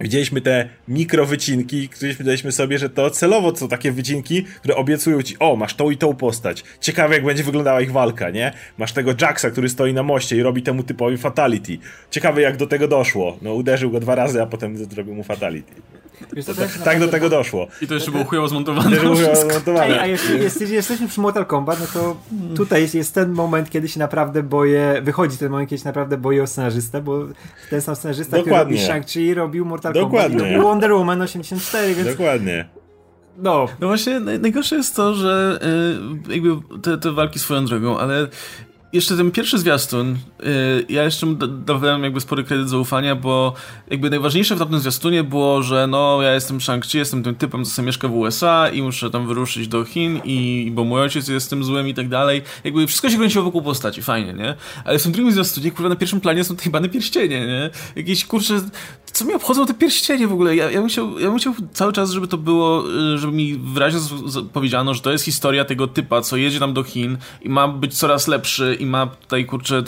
Speaker 2: Widzieliśmy te mikrowycinki, myśleliśmy sobie, że to celowo są takie wycinki, które obiecują ci, o, masz tą i tą postać. Ciekawe, jak będzie wyglądała ich walka, nie? Masz tego Jacksa, który stoi na moście i robi temu typowi fatality. Ciekawe, jak do tego doszło. No, uderzył go dwa razy, a potem zrobił mu fatality. Tak do tego doszło.
Speaker 1: I to jeszcze było chujowo zmontowane.
Speaker 2: Było zmontowane.
Speaker 3: a jeśli, jeśli jesteśmy przy Mortal Kombat, no to tutaj jest ten moment, kiedy się naprawdę boję, wychodzi ten moment, kiedy się naprawdę boję o scenarzystę, bo ten sam scenarzysta, Dokładnie. który robił Shang-Chi, robił Mortal Dokładnie. Kombat i Wonder Woman 84, więc...
Speaker 2: Dokładnie.
Speaker 1: No. no właśnie, najgorsze jest to, że y, jakby te, te walki swoją drogą, ale jeszcze ten pierwszy zwiastun, yy, ja jeszcze dawałem jakby spory kredyt zaufania, bo jakby najważniejsze w tamtym zwiastunie było, że no ja jestem Shang-Chi, jestem tym typem, co sobie mieszka w USA i muszę tam wyruszyć do Chin i bo mój ojciec jest tym złym i tak dalej. Jakby wszystko się kręciło wokół postaci, fajnie, nie? Ale w tym drugim zwiastunie, kurwa, na pierwszym planie są te bane pierścienie, nie? Jakieś, kurczę, co mi obchodzą te pierścienie w ogóle? Ja, ja, bym chciał, ja bym chciał cały czas, żeby to było, y, żeby mi wyraźnie powiedziano, że to jest historia tego typa, co jedzie tam do Chin i ma być coraz lepszy i ma tutaj, kurczę,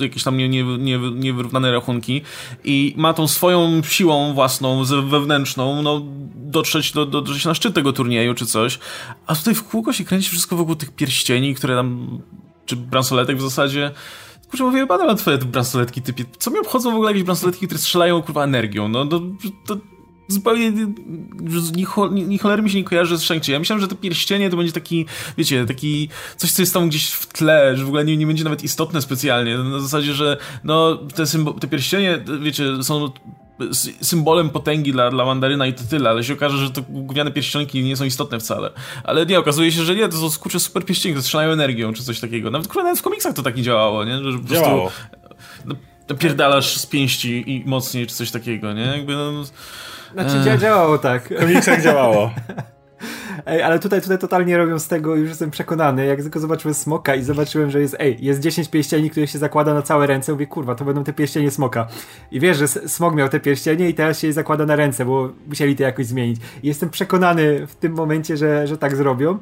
Speaker 1: jakieś tam nie, nie, nie, niewyrównane rachunki i ma tą swoją siłą własną, wewnętrzną, no, dotrzeć, do, do, dotrzeć na szczyt tego turnieju czy coś, a tutaj w kółko się kręci wszystko wokół tych pierścieni, które tam, czy bransoletek w zasadzie, Kurczę, mówię, badam na twoje bransoletki typie. Co mi obchodzą w ogóle jakieś bransoletki, które strzelają kurwa energią? No, no to, zupełnie ni cholery mi się nie kojarzy z shang Ja myślałem, że to pierścienie to będzie taki, wiecie, taki coś, co jest tam gdzieś w tle, że w ogóle nie, nie będzie nawet istotne specjalnie. Na zasadzie, że no, te, te pierścienie, wiecie, są symbolem potęgi dla, dla Mandaryna i to tyle, ale się okaże, że to gówniane pierścionki nie są istotne wcale. Ale nie, okazuje się, że nie, to są skurcze super pierścienie, które strzelają energią, czy coś takiego. Nawet, kurwa, nawet w komiksach to tak nie działało, nie? Że po
Speaker 2: Działało.
Speaker 1: Prostu, no, pierdalasz z pięści i mocniej, czy coś takiego, nie? Jakby, no,
Speaker 3: znaczy e... działało tak.
Speaker 2: W komiksach działało.
Speaker 3: Ej, ale tutaj, tutaj totalnie robią z tego, już jestem przekonany, jak tylko zobaczyłem smoka i zobaczyłem, że jest, ej, jest 10 pierścieni, które się zakłada na całe ręce, mówię, kurwa, to będą te pierścienie smoka. I wiesz, że smok miał te pierścienie i teraz się je zakłada na ręce, bo musieli to jakoś zmienić. I jestem przekonany w tym momencie, że, że tak zrobią.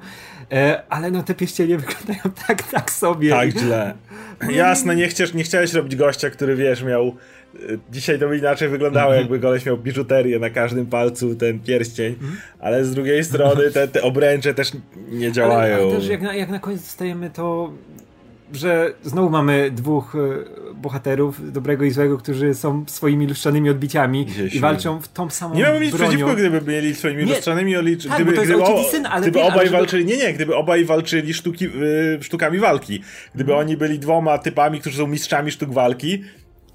Speaker 3: E, ale no te pierścienie wyglądają tak, tak sobie.
Speaker 2: Tak źle. Jasne, nie, chciesz, nie chciałeś robić gościa, który wiesz, miał Dzisiaj to by inaczej wyglądało, mhm. jakby goleś miał biżuterię na każdym palcu, ten pierścień, mhm. ale z drugiej strony te, te obręcze też nie działają. Ale,
Speaker 3: ale też jak na, jak na koniec dostajemy to że znowu mamy dwóch e, bohaterów, dobrego i złego, którzy są swoimi lustrzanymi odbiciami Gdzieś i walczą w tą samą
Speaker 2: Nie mamy nic
Speaker 3: bronią.
Speaker 2: przeciwko, gdyby byli swoimi nie, lustrzanymi
Speaker 3: odbiciami. Tak, gdyby, gdyby, o, syn, ale
Speaker 2: gdyby obaj walczyli, nie, nie, gdyby obaj walczyli sztuki, y, sztukami walki. Gdyby hmm. oni byli dwoma typami, którzy są mistrzami sztuk walki,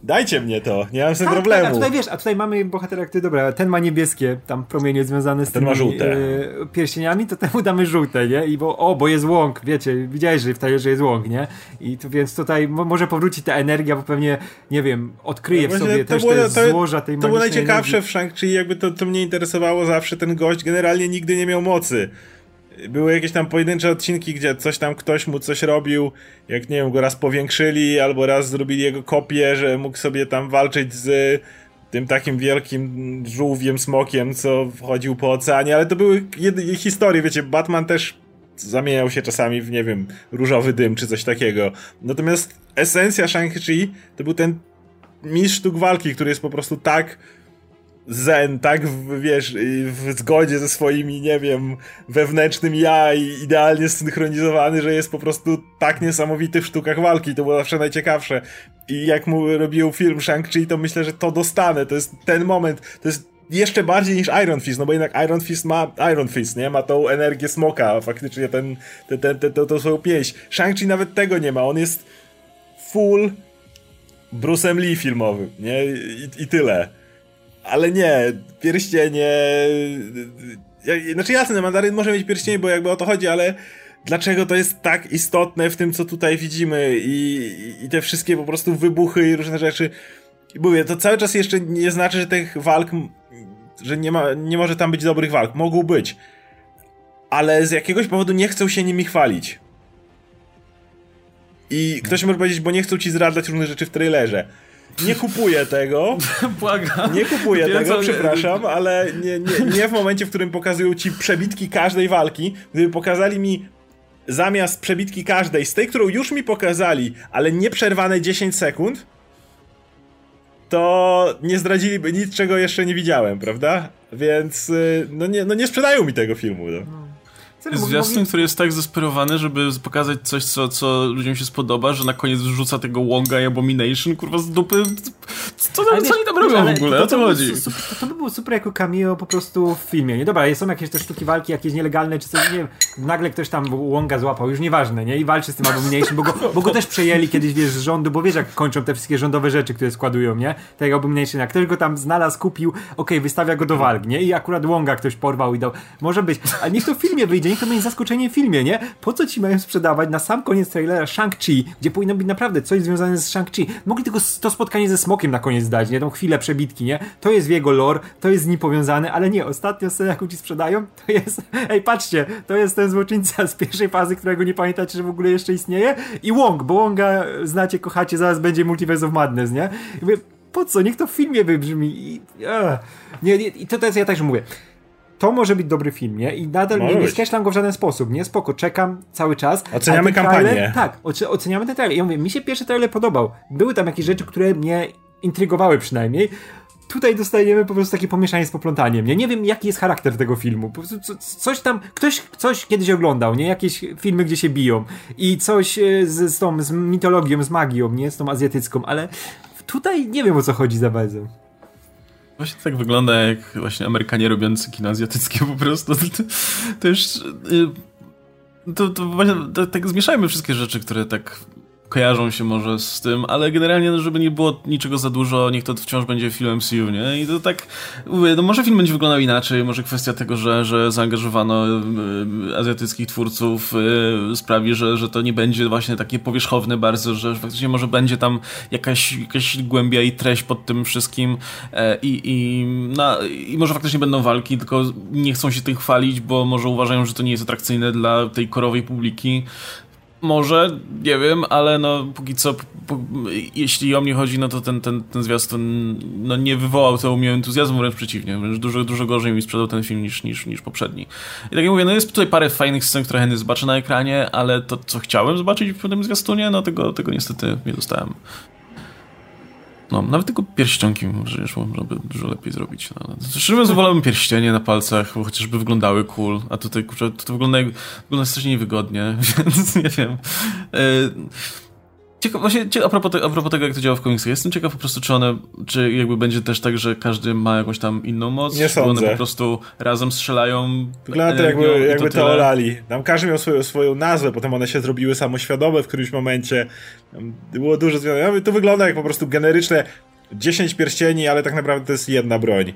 Speaker 2: Dajcie mnie to, nie mam z tym tak, problemu. Tak,
Speaker 3: a tutaj wiesz, a tutaj mamy bohatera, który, dobra, ten ma niebieskie tam promienie związane z ten tymi żółte. E, pierścieniami, to temu damy żółte, nie? I bo, o, bo jest łąk, wiecie, widziałeś, że w że jest łąk, nie? I to, więc tutaj może powróci ta energia, bo pewnie, nie wiem, odkryje w sobie też było, te to, złoża tej
Speaker 2: To było najciekawsze energii. w Shang-Chi, jakby to, to mnie interesowało zawsze, ten gość generalnie nigdy nie miał mocy były jakieś tam pojedyncze odcinki, gdzie coś tam ktoś mu coś robił, jak nie wiem, go raz powiększyli, albo raz zrobili jego kopię, że mógł sobie tam walczyć z tym takim wielkim żółwiem, smokiem, co wchodził po oceanie, ale to były historie, wiecie, Batman też zamieniał się czasami w, nie wiem, różowy dym, czy coś takiego. Natomiast esencja Shang-Chi to był ten mistrz sztuk walki, który jest po prostu tak zen, tak w, wiesz, w zgodzie ze swoimi, nie wiem, wewnętrznym ja i idealnie zsynchronizowany, że jest po prostu tak niesamowity w sztukach walki. To było zawsze najciekawsze. I jak mu robił film Shang-Chi, to myślę, że to dostanę. To jest ten moment, to jest jeszcze bardziej niż Iron Fist, no bo jednak Iron Fist ma Iron Fist, nie? Ma tą energię smoka, faktycznie ten, ten, ten, ten, ten, tą swoją pieśń. Shang-Chi nawet tego nie ma, on jest full Bruce'em Lee filmowym, nie? I, i tyle ale nie, pierścienie... Znaczy jasne, mandaryn może mieć pierścienie, bo jakby o to chodzi, ale dlaczego to jest tak istotne w tym, co tutaj widzimy i, i te wszystkie po prostu wybuchy i różne rzeczy. I mówię, to cały czas jeszcze nie znaczy, że tych walk, że nie, ma, nie może tam być dobrych walk. Mogą być. Ale z jakiegoś powodu nie chcą się nimi chwalić. I ktoś może powiedzieć, bo nie chcą ci zdradzać różne rzeczy w trailerze. Nie kupuję tego.
Speaker 1: Błagam.
Speaker 2: Nie kupuję Wiem, tego, przepraszam, ale nie, nie, nie w momencie, w którym pokazują ci przebitki każdej walki. Gdyby pokazali mi zamiast przebitki każdej, z tej, którą już mi pokazali, ale nieprzerwane 10 sekund, to nie zdradziliby nic, czego jeszcze nie widziałem, prawda? Więc y, no nie, no nie sprzedają mi tego filmu. No.
Speaker 1: Zwiastun, który jest tak zesperowany, żeby pokazać coś, co, co ludziom się spodoba, że na koniec wrzuca tego Wonga i Abomination, kurwa, z dupy. Co, tam, co oni tam robią w ogóle? To, o co chodzi?
Speaker 3: To, to, by było super jako cameo po prostu w filmie. Nie dobra, są jakieś te sztuki walki, jakieś nielegalne, czy coś, nie wiem, nagle ktoś tam Wonga złapał, już nieważne, nie? I walczy z tym Abomination, bo go, bo go też przejęli kiedyś, wiesz, z rządu, bo wiesz, jak kończą te wszystkie rządowe rzeczy, które składują, nie? Tego Abomination, jak ktoś go tam znalazł, kupił, okej, okay, wystawia go do walk, nie? I akurat Wonga ktoś porwał i dał. Może być, ale niech to w filmie wyjdzie, niech to będzie zaskoczenie w filmie, nie? Po co ci mają sprzedawać na sam koniec trailera Shang-Chi, gdzie powinno być naprawdę coś związane z Shang-Chi. Mogli tylko to spotkanie ze Smokiem na koniec dać, nie? Tą chwilę przebitki, nie? To jest w jego lore, to jest z nim powiązane, ale nie, ostatnia scena, jaką ci sprzedają, to jest, ej, patrzcie, to jest ten złoczyńca z pierwszej fazy, którego nie pamiętacie, że w ogóle jeszcze istnieje i Wong, bo Wonga znacie, kochacie, zaraz będzie Multiverse of Madness, nie? Jakby, po co? Niech to w filmie wybrzmi. I, nie, nie, i to, to jest, ja też mówię to może być dobry film, nie? I nadal nie, nie skreślam go w żaden sposób, nie? Spoko, czekam cały czas.
Speaker 2: Oceniamy kampanię.
Speaker 3: Trailer, tak, oceniamy ten trailer. Ja mówię, mi się pierwszy trailer podobał. Były tam jakieś rzeczy, które mnie intrygowały przynajmniej. Tutaj dostajemy po prostu takie pomieszanie z poplątaniem. Nie, nie wiem, jaki jest charakter tego filmu. Po prostu coś tam, ktoś coś kiedyś oglądał, nie? Jakieś filmy, gdzie się biją. I coś e, z, z tą, z mitologią, z magią, nie? Z tą azjatycką, ale tutaj nie wiem, o co chodzi za bardzo.
Speaker 1: Właśnie tak wygląda jak właśnie Amerykanie robiący kino azjatyckie po prostu. To, to już... Y, to, to, to, tak zmieszajmy wszystkie rzeczy, które tak kojarzą się może z tym, ale generalnie, no, żeby nie było niczego za dużo, niech to wciąż będzie film MCU, nie? I to tak, mówię, no może film będzie wyglądał inaczej, może kwestia tego, że, że zaangażowano y, azjatyckich twórców y, sprawi, że, że to nie będzie właśnie takie powierzchowne bardzo, że faktycznie może będzie tam jakaś, jakaś głębia i treść pod tym wszystkim e, i, i, no, i może faktycznie będą walki, tylko nie chcą się tym chwalić, bo może uważają, że to nie jest atrakcyjne dla tej korowej publiki. Może, nie wiem, ale no póki co, jeśli o mnie chodzi, no to ten, ten, ten zwiastun no, nie wywołał tego u mnie entuzjazmu, wręcz przeciwnie. Wręcz dużo, dużo gorzej mi sprzedał ten film niż, niż, niż poprzedni. I tak jak mówię, no jest tutaj parę fajnych scen, które chętnie zobaczę na ekranie, ale to, co chciałem zobaczyć w tym zwiastunie, no tego, tego niestety nie dostałem. No, nawet tylko pierścionki przecież można by dużo lepiej zrobić. No. Szczerze mówiąc, wolałbym pierścienie na palcach, bo chociażby wyglądały cool, a tutaj kurczę, to wygląda, jak, wygląda strasznie niewygodnie, więc nie wiem. Yy, Ciekaw, właśnie, a, propos te, a propos tego, jak to działa w komiksach, jestem ciekaw po prostu, czy one, czy jakby będzie też tak, że każdy ma jakąś tam inną moc,
Speaker 2: nie sądzę.
Speaker 1: one po prostu razem strzelają.
Speaker 2: Wygląda to jakby, jakby to, to olali. Tam każdy miał swoją, swoją nazwę, potem one się zrobiły samoświadome w którymś momencie. Było dużo zmian. To wygląda jak po prostu generyczne 10 pierścieni, ale tak naprawdę to jest jedna broń.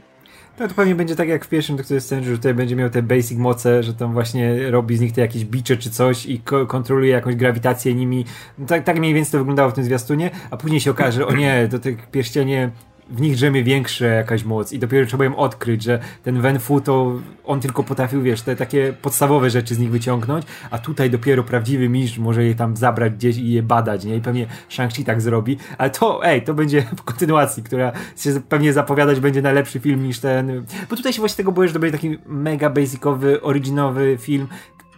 Speaker 3: To pewnie będzie tak jak w pierwszym Doctor Strange, że tutaj będzie miał te basic moce, że tam właśnie robi z nich te jakieś bicze czy coś i ko kontroluje jakąś grawitację nimi. No tak, tak mniej więcej to wyglądało w tym zwiastunie, a później się okaże, że o nie, do tych pierścienie w nich drzemie większa jakaś moc i dopiero trzeba ją odkryć, że ten Wenfu to on tylko potrafił, wiesz, te takie podstawowe rzeczy z nich wyciągnąć, a tutaj dopiero prawdziwy mistrz może je tam zabrać gdzieś i je badać, nie? I pewnie Shang-Chi tak zrobi, ale to, ej, to będzie w kontynuacji, która się pewnie zapowiadać będzie najlepszy film niż ten, bo tutaj się właśnie tego boję, że to będzie taki mega basicowy, originowy film,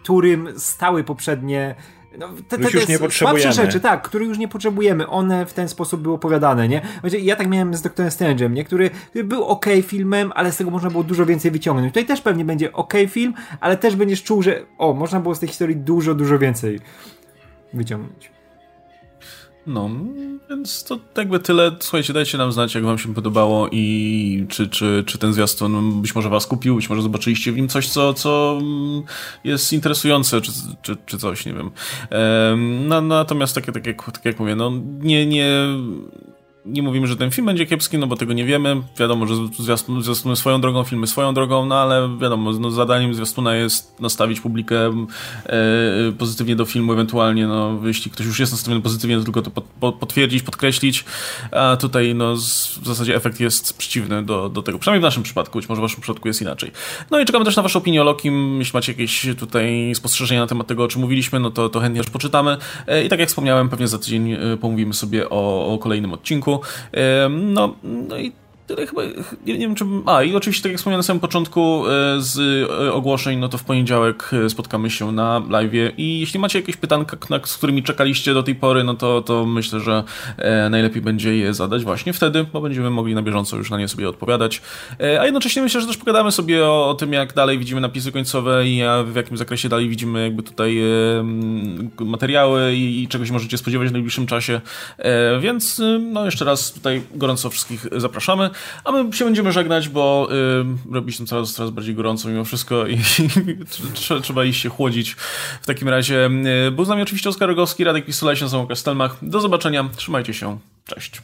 Speaker 3: którym stały poprzednie
Speaker 2: no, te, te, już nie potrzebujemy.
Speaker 3: rzeczy, tak, które już nie potrzebujemy. One w ten sposób były opowiadane, nie? Ja tak miałem z Doktorem Strange'em, nie? Który był ok filmem, ale z tego można było dużo więcej wyciągnąć. Tutaj też pewnie będzie ok film, ale też będziesz czuł, że o, można było z tej historii dużo, dużo więcej wyciągnąć.
Speaker 1: No, więc to jakby tyle. Słuchajcie, dajcie nam znać, jak wam się podobało i czy, czy, czy ten zwiastun być może was kupił, być może zobaczyliście w nim coś, co, co jest interesujące, czy, czy, czy coś, nie wiem. No, natomiast tak, tak, jak, tak jak mówię, no nie, nie nie mówimy, że ten film będzie kiepski, no bo tego nie wiemy. Wiadomo, że zwiastun, zwiastuny swoją drogą, filmy swoją drogą, no ale wiadomo, no, zadaniem zwiastuna jest nastawić publikę e, pozytywnie do filmu, ewentualnie, no jeśli ktoś już jest nastawiony pozytywnie, to tylko to pod, potwierdzić, podkreślić, a tutaj no z, w zasadzie efekt jest przeciwny do, do tego, przynajmniej w naszym przypadku, być może w waszym przypadku jest inaczej. No i czekamy też na waszą opinię o Lokim, jeśli macie jakieś tutaj spostrzeżenia na temat tego, o czym mówiliśmy, no to, to chętnie już poczytamy. E, i tak jak wspomniałem, pewnie za tydzień e, pomówimy sobie o, o kolejnym odcinku, no, no i tyle chyba, nie, wiem czy... A, i oczywiście, tak jak wspomniałem na samym początku e, z e, ogłoszeń, no to w poniedziałek e, spotkamy się na live i jeśli macie jakieś pytanka, z którymi czekaliście do tej pory, no to, to myślę, że najlepiej będzie je zadać właśnie wtedy, bo będziemy mogli na bieżąco już na nie sobie odpowiadać. A jednocześnie myślę, że też pogadamy sobie o, o tym, jak dalej widzimy napisy końcowe i w jakim zakresie dalej widzimy jakby tutaj materiały i, i możecie spodziewać w najbliższym czasie. Więc no jeszcze raz tutaj gorąco wszystkich zapraszamy. A my się będziemy żegnać, bo y, robi się coraz, coraz bardziej gorąco mimo wszystko i, i trzeba iść się chłodzić. W takim razie y, był z nami oczywiście Oskar Rogowski, Radek Pistola, się nazywam Kastelmach. Do zobaczenia, trzymajcie się, cześć.